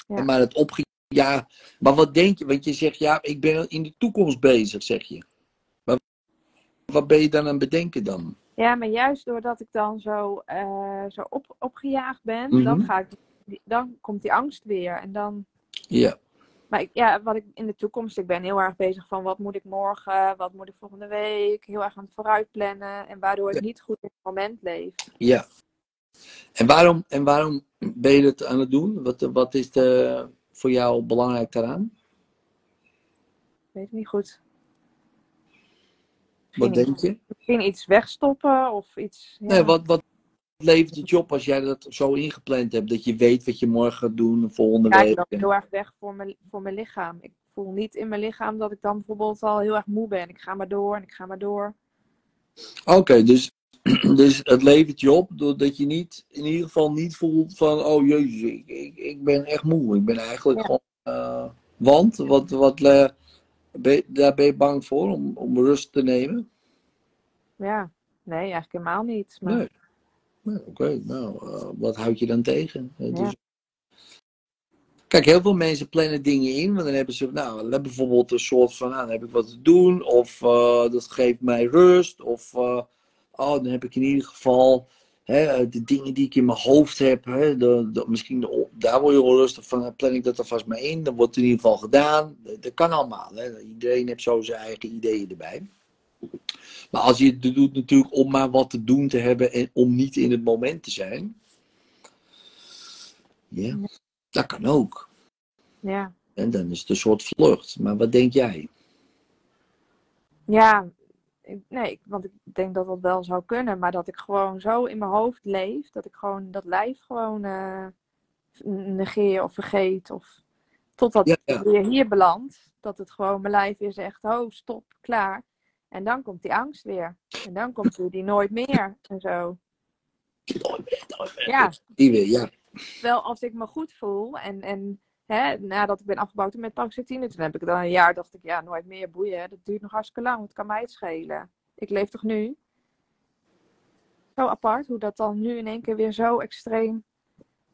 Ja. En Maar het opge... Ja, maar wat denk je? Want je zegt, ja, ik ben in de toekomst bezig, zeg je. Maar wat ben je dan aan het bedenken dan? Ja, maar juist doordat ik dan zo, eh, zo op, opgejaagd ben, Mhm. dan, ga ik, dan komt die angst weer. En dan, Ja, maar ik, ja, wat ik in de toekomst, ik ben heel erg bezig van wat moet ik morgen, wat moet ik volgende week, heel erg aan het vooruitplannen. En waardoor ik niet goed in het moment leef. ja. En waarom, en waarom ben je het aan het doen? Wat, wat is de, voor jou belangrijk daaraan? Ik weet het niet goed. Wat denk je? Misschien iets wegstoppen of iets. Ja. Nee, wat, wat levert het je op als jij dat zo ingepland hebt? Dat je weet wat je morgen gaat doen, volgende Ja, ik week. loop heel erg weg voor mijn, voor mijn lichaam. Ik voel niet in mijn lichaam dat ik dan bijvoorbeeld al heel erg moe ben. Ik ga maar door en ik ga maar door. Oké, dus, dus het levert je op doordat je niet, in ieder geval niet voelt van, oh jezus, ik, ik, ik ben echt moe. Ik ben eigenlijk Ja. gewoon, eh, want, wat, wat, ben je- daar ben je bang voor om, om rust te nemen? Ja, nee, eigenlijk helemaal niet. Maar... Nee. Nee, Oké, nou, eh, wat houd je dan tegen? Eh, Ja. Dus... Kijk, heel veel mensen plannen dingen in, want dan hebben ze, nou, dan bijvoorbeeld een soort van, nou, dan heb ik wat te doen, of eh, dat geeft mij rust, of, oh, dan heb ik in ieder geval hè, de dingen die ik in mijn hoofd heb, hè, de, de- misschien de- daar word je wel rustig van, dan plan ik dat alvast maar in, dan wordt het in ieder geval gedaan. Dat, dat kan allemaal, hè. iedereen heeft zo zijn eigen ideeën erbij. Maar als je het doet natuurlijk om maar wat te doen te hebben en om niet in het moment te zijn. Ja, dat kan ook. Ja. En dan is het een soort vlucht. Maar wat denk jij? Ja, nee, want ik denk dat dat wel zou kunnen, maar dat ik gewoon zo in mijn hoofd leef, dat ik gewoon dat lijf gewoon eh, negeer of vergeet, of totdat Ja, ik ja. weer hier beland, dat het gewoon mijn lijf weer zegt, oh, stop, klaar. En dan komt die angst weer. En dan komt weer die nooit meer en zo. Nooit meer, nooit meer. Ja, Die weer, ja. wel als ik me goed voel en, en hè, nadat ik ben afgebouwd met paroxetine, toen heb ik dan een jaar, dacht ik, ja, nooit meer boeien. Dat duurt nog hartstikke lang, het kan mij het schelen. Ik leef toch nu? Zo apart, hoe dat dan nu in één keer weer zo extreem.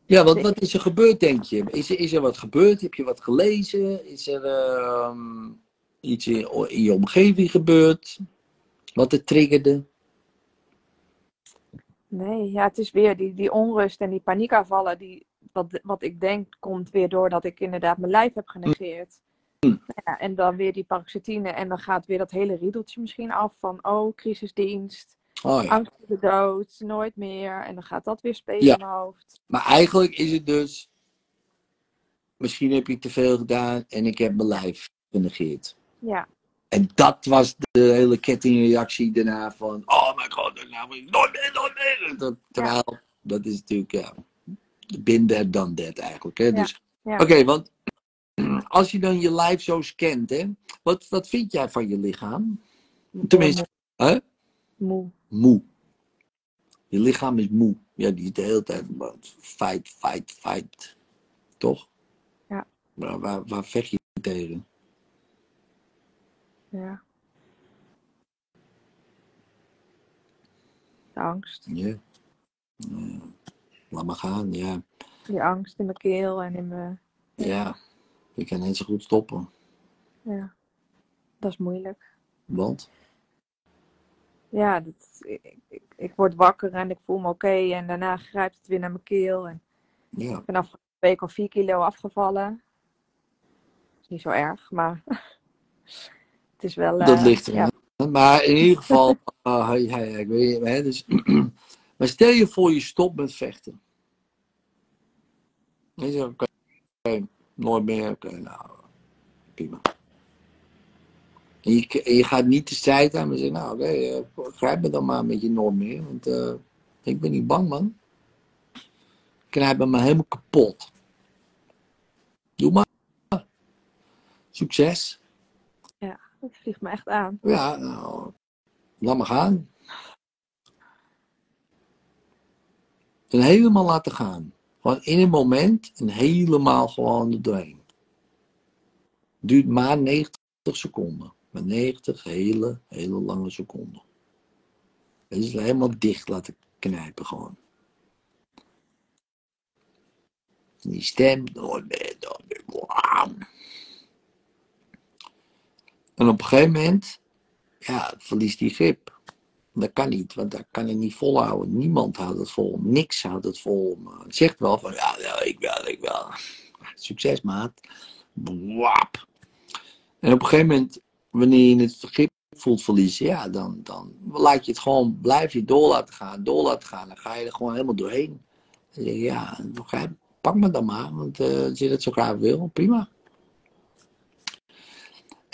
Ja, want wat is er gebeurd, denk je? Is er, is er wat gebeurd? Heb je wat gelezen? Is er ehm, iets in, in je omgeving gebeurd? Wat het triggerde? Nee, ja, het is weer die, die onrust en die paniekaanvallen, die, wat, wat ik denk komt weer doordat ik inderdaad mijn lijf heb genegeerd. Ja, en dan weer die paroxetine en dan gaat weer dat hele riedeltje misschien af van, oh, crisisdienst. Oh ja. angst voor de dood, nooit meer. En dan gaat dat weer spelen Ja. in mijn hoofd. Maar eigenlijk is het dus. Misschien heb ik te veel gedaan en ik heb mijn lijf genegeerd. Ja, En dat was de hele kettingreactie daarna van, oh mijn god, nou moet ik nooit meer, nooit meer. Dat, terwijl, dat is natuurlijk, ja, been there, done that eigenlijk. Hè? Ja, Dus, ja. Oké, want als je dan je lijf zo scant, hè, wat, wat vind jij van je lichaam? Tenminste, hè? moe. moe. Je lichaam is moe. Ja, die is de hele tijd fight, fight, fight. Toch? Ja. Maar waar, waar vecht je tegen? Ja. De angst. Ja. Ja. Laat maar gaan, ja. Die angst in mijn keel en in mijn... Ja. Je kan net zo goed stoppen. Ja, dat is moeilijk. Want? Ja, dat, ik, ik, ik word wakker en ik voel me oké. en daarna grijpt het weer naar mijn keel. En Ja. ik ben afgelopen week al 4 kilo afgevallen. is niet zo erg, maar is wel... Dat eh, ligt er. ja, Maar in ieder geval, ah, ja, ja, ik weet hè, dus, maar stel je voor je stopt met vechten. Je zegt, oké, nooit meer, oké, nou, prima. En je, gaat niet de strijd aan, maar zeggen, nou oké, eh, grijp me dan maar met je norm meer. Want eh, ik ben niet bang, man. Knijp me maar helemaal kapot. Doe maar. Succes. Het vliegt me echt aan. Ja, nou, laat maar gaan. En helemaal laten gaan. Gewoon in een moment en helemaal gewoon er doorheen. Duurt maar 90 seconden. Maar 90 hele, hele lange seconden. Het is helemaal dicht laten knijpen gewoon. En die stem. En op een gegeven moment, ja, verliest die grip. Dat kan niet, want dat kan je niet volhouden. Niemand houdt het vol. Niks houdt het vol. Maar zegt wel van, ja, ik wel, ik wel. Succes, maat. Wap. En op een gegeven moment, wanneer je het grip voelt verliezen, ja, dan, dan laat je het gewoon, blijf je door laten gaan, door laten gaan. Dan ga je er gewoon helemaal doorheen. Dan zeg je, ja, pak me dan maar, want eh, als je dat zo graag wil, prima.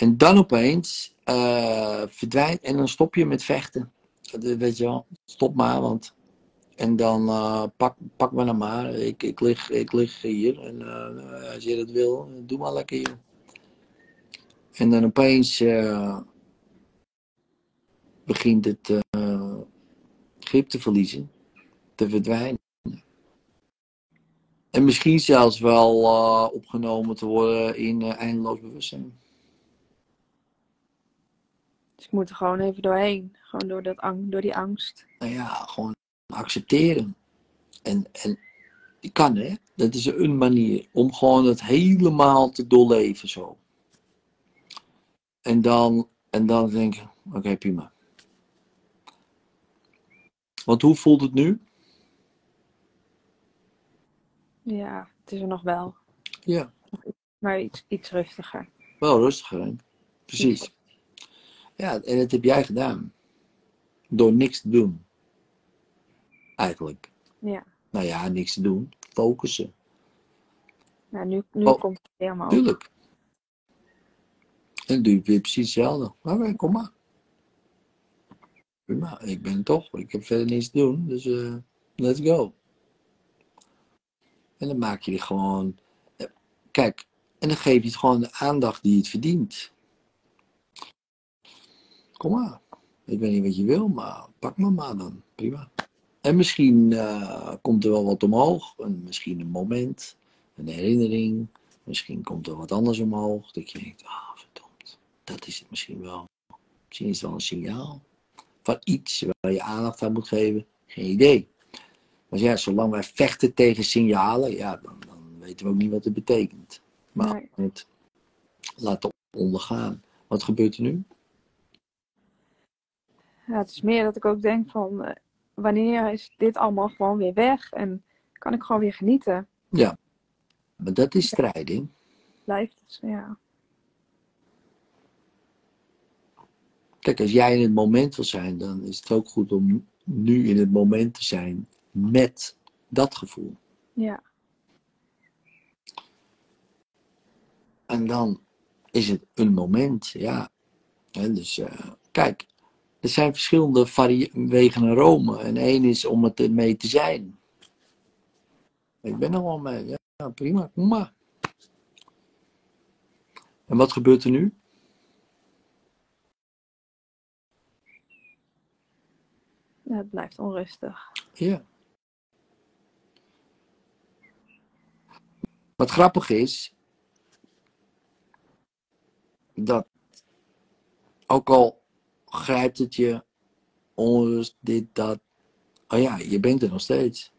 En dan opeens eh, verdwijnt en dan stop je met vechten. Weet je wel, stop maar, want. En dan eh, pak, pak me dan maar. Ik, ik, lig, ik lig hier en eh, als je dat wil, doe maar lekker hier. En dan opeens begint het grip te verliezen, te verdwijnen. En misschien zelfs wel opgenomen te worden in eindeloos bewustzijn. Dus ik moet er gewoon even doorheen. Gewoon door, dat ang door die angst. nou ja, gewoon accepteren. En, en die kan hè, dat is een manier om gewoon het helemaal te doorleven zo. En dan, en dan denken, oké prima. Want hoe voelt het nu? Ja, het is er nog wel. Ja, Maar iets, iets rustiger. wel rustiger hè? Precies. Ja, en dat heb jij gedaan. Door niks te doen. Eigenlijk. Ja. Nou ja, niks te doen. Focussen. Nou, nu, nu Oh, komt het helemaal. Tuurlijk. En doe je weer precies hetzelfde. Oké, kom maar. Prima, ik ben toch. Ik heb verder niets te doen. Dus eh, let's go. En dan maak je er gewoon. eh, Kijk, en dan geef je het gewoon de aandacht die het verdient. Kom maar. Ik weet niet wat je wil, maar pak me maar dan. Prima. En misschien eh, komt er wel wat omhoog. En misschien een moment, een herinnering. Misschien komt er wat anders omhoog. Dat je denkt, ah, verdomd. Dat is het misschien wel. Misschien is het wel een signaal. Van iets waar je aandacht aan moet geven. Geen idee. Maar ja, zolang wij vechten tegen signalen, ja, dan, dan weten we ook niet wat het betekent. Maar Nee. het laten ondergaan. Wat gebeurt er nu? Ja, het is meer dat ik ook denk van, eh, wanneer is dit allemaal gewoon weer weg? En kan ik gewoon weer genieten? Ja, maar dat is strijding. Blijft het, ja. Kijk, als jij in het moment wil zijn, dan is het ook goed om nu in het moment te zijn met dat gevoel. Ja, En dan is het een moment, ja. Hè, dus eh, kijk, er zijn verschillende wegen naar Rome. En één is om het ermee te zijn. Ik ben er wel mee. Ja, ja, prima, kom maar. En wat gebeurt er nu? ja, het blijft onrustig. Ja. Wat grappig is, dat ook al grijpt het je onrust, dit, dat, oh ja, je bent er nog steeds.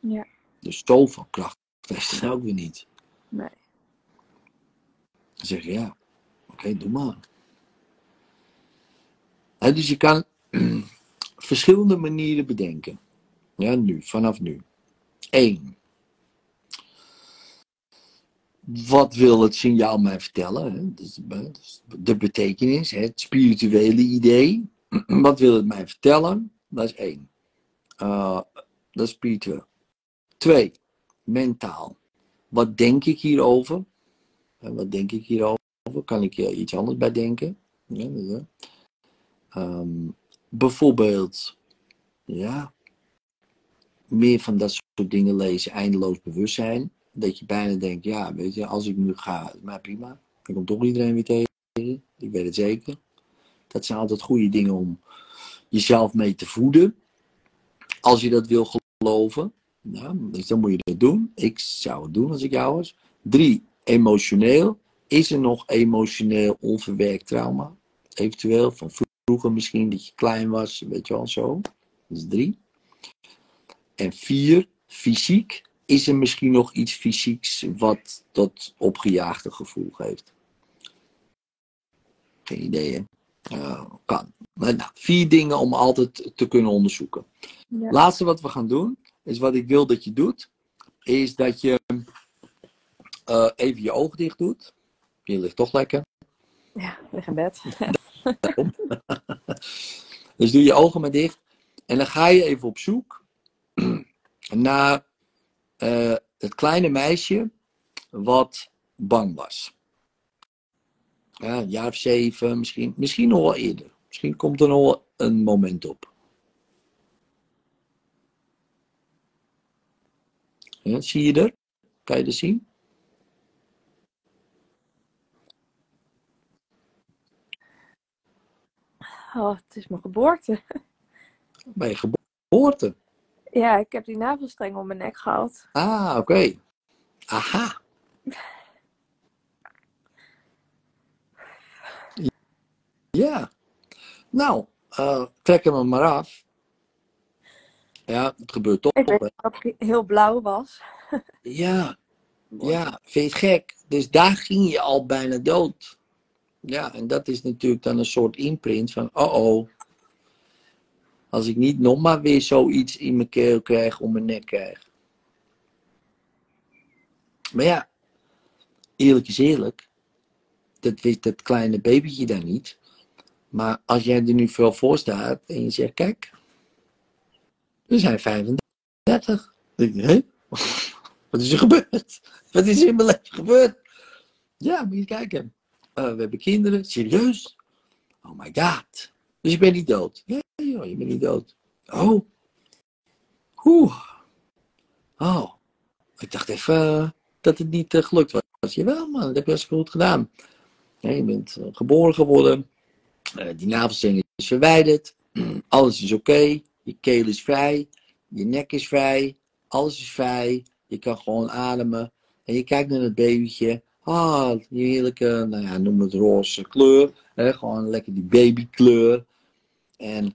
Ja. Dus zoveel kracht heeft het ook weer niet. Nee. Dan zeg je ja, oké, doe maar. Dus je kan verschillende manieren bedenken. Ja, nu, vanaf nu. Eén. Wat wil het signaal mij vertellen? Dus de- dus de betekenis, het spirituele idee. Wat wil het mij vertellen? Dat is één. Uh, dat is spiritueel. Twee, mentaal. Wat denk ik hierover? Wat denk ik hierover? Kan ik er iets anders bij denken? Ehm, bijvoorbeeld, ja, meer van dat soort dingen lezen, eindeloos bewustzijn. Dat je bijna denkt, ja, weet je, als ik nu ga, maar prima. Dan komt toch iedereen weer tegen. Ik weet het zeker. Dat zijn altijd goede dingen om jezelf mee te voeden. Als je dat wil geloven. Ja, dus dan moet je dat doen. Ik zou het doen als ik jou was. Drie, emotioneel. Is er nog emotioneel onverwerkt trauma? Eventueel van vroeger misschien dat je klein was, weet je wel zo. Dat is drie. En vier, fysiek. Is er misschien nog iets fysieks wat dat opgejaagde gevoel geeft? Geen idee, hè? Uh, kan. Nou, vier dingen om altijd te kunnen onderzoeken. Ja. Laatste wat we gaan doen, is wat ik wil dat je doet, is dat je uh, even je ogen dicht doet. Je ligt toch lekker. Ja, lig in bed. dus doe je ogen maar dicht. En dan ga je even op zoek naar uh, het kleine meisje wat bang was. Ja, een jaar of zeven, misschien, misschien nog wel eerder. Misschien komt er nog wel een moment op. Ja, zie je er? Kan je er zien? Oh, het is mijn geboorte. Bij je geboorte? Ja, ik heb die navelstreng om mijn nek gehad. Ah, oké. Okay. Aha. Ja. Nou, uh, trek hem maar af. Ja, het gebeurt toch. Ik weet of hij heel blauw was. ja. Ja, vind je het gek? Dus daar ging je al bijna dood. Ja, en dat is natuurlijk dan een soort imprint van, oh oh. Als ik niet nog maar weer zoiets in mijn keel krijg, om mijn nek krijg. Maar ja, eerlijk is eerlijk. Dat wist dat kleine babytje daar niet. Maar als jij er nu veel voor staat en je zegt, kijk, we zijn 35. Dan denk hé? Wat is er gebeurd? Wat is in mijn leven gebeurd? Ja, moet je kijken. Uh, we hebben kinderen, serieus? Oh my god. Dus je bent niet dood. Ja, joh, je bent niet dood. Oh. Oeh. Oh. Ik dacht even uh, dat het niet uh, gelukt was. Jawel man, dat heb je best goed gedaan. Je bent geboren geworden. die navelstreng is verwijderd. Alles is oké. Je keel is vrij. Je nek is vrij. Alles is vrij. Je kan gewoon ademen. En je kijkt naar het babytje. Ah, die heerlijke, nou ja, noem het roze kleur. Hè? Gewoon lekker die babykleur. En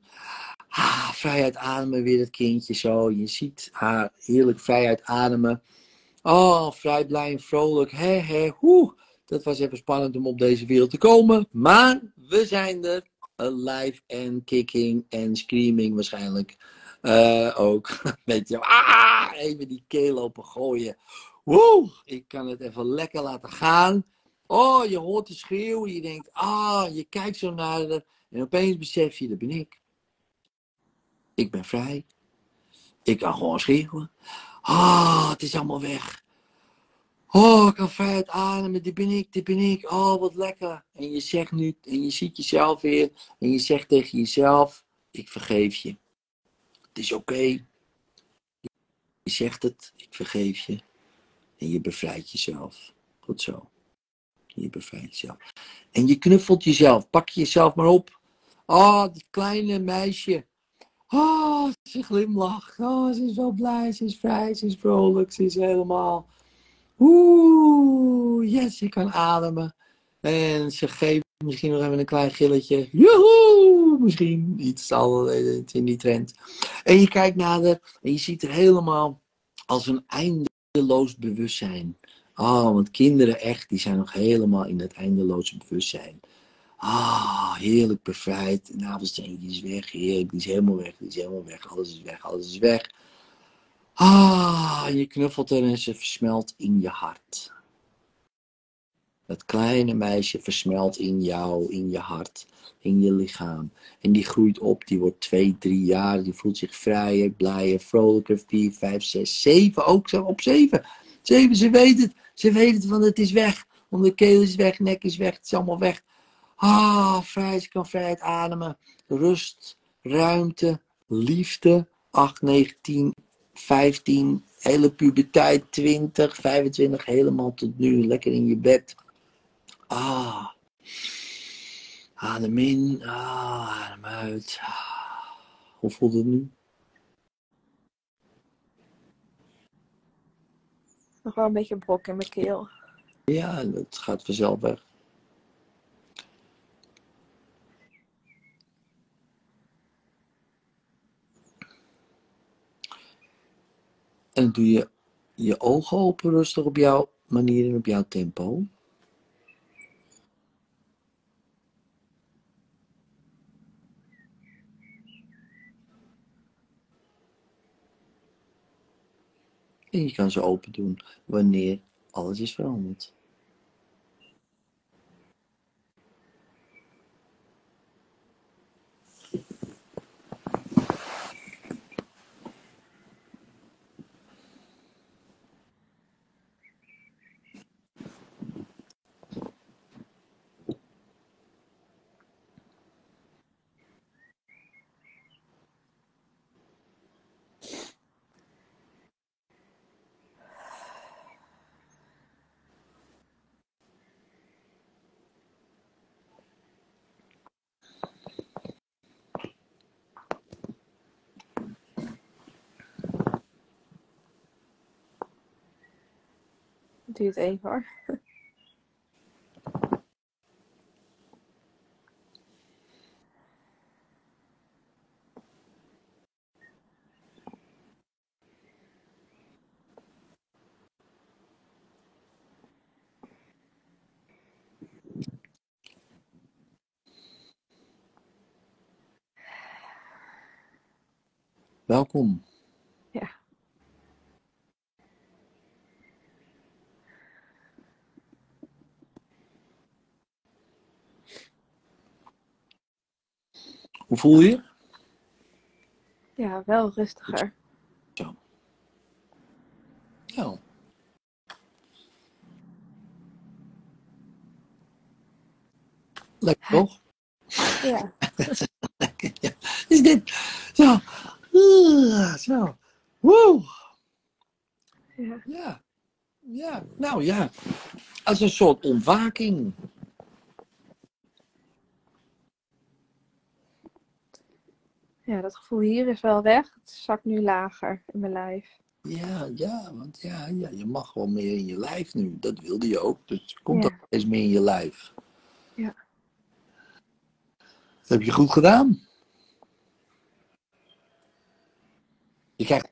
ah, vrijheid ademen weer het kindje zo. Je ziet haar heerlijk vrijheid ademen. Oh, vrij, blij en vrolijk. Hoe. Dat was even spannend om op deze wereld te komen. Maar we zijn er. Alive en kicking en screaming waarschijnlijk. Uh, ook. Beetje, ah, even die keel open gooien. Woe, ik kan het even lekker laten gaan. Oh, je hoort de schreeuw. Je denkt, ah, je kijkt zo naar de. En opeens besef je, dat ben ik. Ik ben vrij. Ik kan gewoon schreeuwen. Ah, het is allemaal weg. Oh, ik kan vrijheid ademen. Dit ben ik, dit ben ik. Oh, wat lekker. En je zegt nu, en je ziet jezelf weer. En je zegt tegen jezelf, ik vergeef je. Het is oké. Je zegt het, ik vergeef je. En je bevrijdt jezelf. Goed zo. Je bevrijdt jezelf. En je knuffelt jezelf. Pak jezelf maar op. Oh, dat kleine meisje. Oh, ze glimlacht. Oh, ze is zo blij. Ze is vrij. Ze is vrolijk. Ze is helemaal. Oeh, yes, je kan ademen. En ze geeft misschien nog even een klein gilletje. Joehoe! Misschien iets al in die trend. En je kijkt nader en je ziet er helemaal als een eindeloos bewustzijn. Oh, want kinderen echt, die zijn nog helemaal in het eindeloze bewustzijn. Ah, heerlijk bevrijd. De navelsteentje is weg, heerlijk. Die is helemaal weg, die is helemaal weg. Alles is weg, alles is weg. Ah, je knuffelt er en ze versmelt in je hart. Dat kleine meisje versmelt in jou, in je hart, in je lichaam. En die groeit op, die wordt twee, drie jaar, die voelt zich vrijer, blijer, vrolijker, vier, vijf, zes, zeven, ook zo op zeven. Zeven, ze weet het, ze weet het, want het is weg. Om de keel is weg, nek is weg, het is allemaal weg. Ah, vrijheid, je kan vrijheid ademen. Rust, ruimte, liefde. 8, 19, 15, hele puberteit, 20, 25, helemaal tot nu. Lekker in je bed. Ah. Adem in, ah, adem uit. Ah. Hoe voelt het nu? Nog wel een beetje brok in mijn keel. Ja, dat gaat vanzelf weg. En doe je je ogen open rustig op jouw manier en op jouw tempo. En je kan ze open doen wanneer alles is veranderd. Duurt even hoor. Welkom. Ja. Hoe voel je? Ja, wel rustiger. Ja. Lekker toch? Ja. ja. Is dit zo? Zo. Woe. Ja. Ja. Ja. Nou ja. Als een soort ontwaking. Ja, dat gevoel hier is wel weg. Het zakt nu lager in mijn lijf. Ja, ja, want ja, ja, je mag wel meer in je lijf nu. Dat wilde je ook. Dus je komt Ja. ook steeds meer in je lijf. Ja. Dat heb je goed gedaan. Je krijgt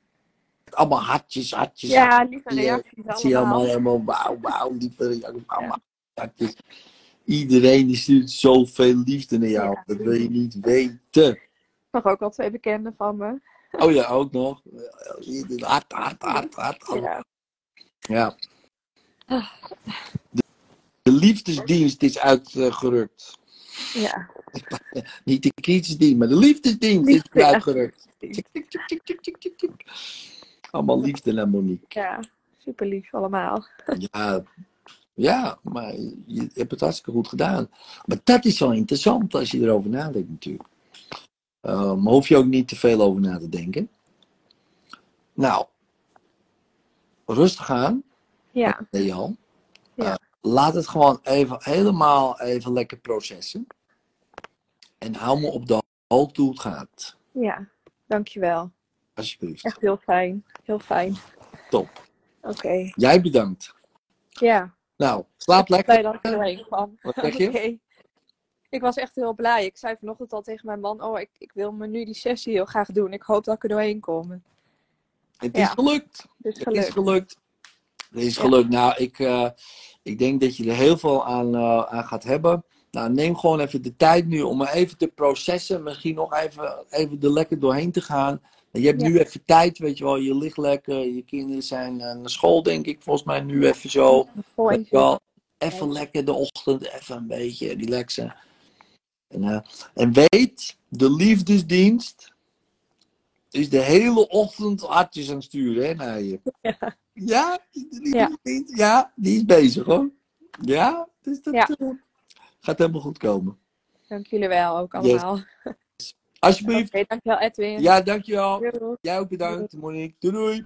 allemaal hartjes, hartjes. Ja, lieve reacties Ik zie allemaal allemaal. helemaal wauw, wauw, lieve reacties. Allemaal hartjes. Iedereen die stuurt zoveel liefde naar jou. Ja. Dat wil je niet weten. Nog ook al twee bekenden van me. Oh ja, ook nog. Hart, hart, hart. Ja. Ja. De, de liefdesdienst is uitgerukt. Ja. Niet de kriegsdienst, maar de liefdesdienst Liefde, is uitgerukt. Allemaal liefde naar Monique. Ja, super lief allemaal. Ja, ja, maar je hebt het hartstikke goed gedaan. Maar dat is wel interessant als je erover nadenkt natuurlijk. Maar hoef je ook niet te veel over na te denken. Nou, rustig aan. Ja, deed je al. Ja. Eh, laat het gewoon even helemaal even lekker processen. En hou me op de hoogte hoe het gaat. ja. Dankjewel. Alsjeblieft. Echt heel fijn. Heel fijn. Top. Oké. Jij bedankt. Ja. Nou, slaap lekker. Blij dat ik erheen kwam. Wat zeg je? Oké. Ik was echt heel blij. Ik zei vanochtend al tegen mijn man: Oh, ik, ik wil me nu die sessie heel graag doen. Ik hoop dat ik er doorheen kom. Het Ja. is gelukt. Het is gelukt. gelukt. Het is Ja. gelukt. Nou, ik, eh, ik denk dat je er heel veel aan, eh, aan gaat hebben. Nou, neem gewoon even de tijd nu om er even te processen. Misschien nog even, even er lekker doorheen te gaan. Je hebt Ja. nu even tijd, weet je wel. Je ligt lekker. Je kinderen zijn eh, naar school, denk ik. Volgens mij nu even zo. Even lekker de ochtend, even een beetje relaxen. En, eh, en weet, de liefdesdienst is de hele ochtend hartjes aan het sturen hè, naar je. Ja. Ja, de liefdesdienst, ja, die is bezig hoor. Ja, dus dat, Ja. eh, Gaat helemaal goed komen. Dank jullie wel ook Yes. allemaal. Oké, Alsjeblieft. dankjewel Edwin. Ja, dankjewel. Doei. Jij ook bedankt, Monique. Doei doei.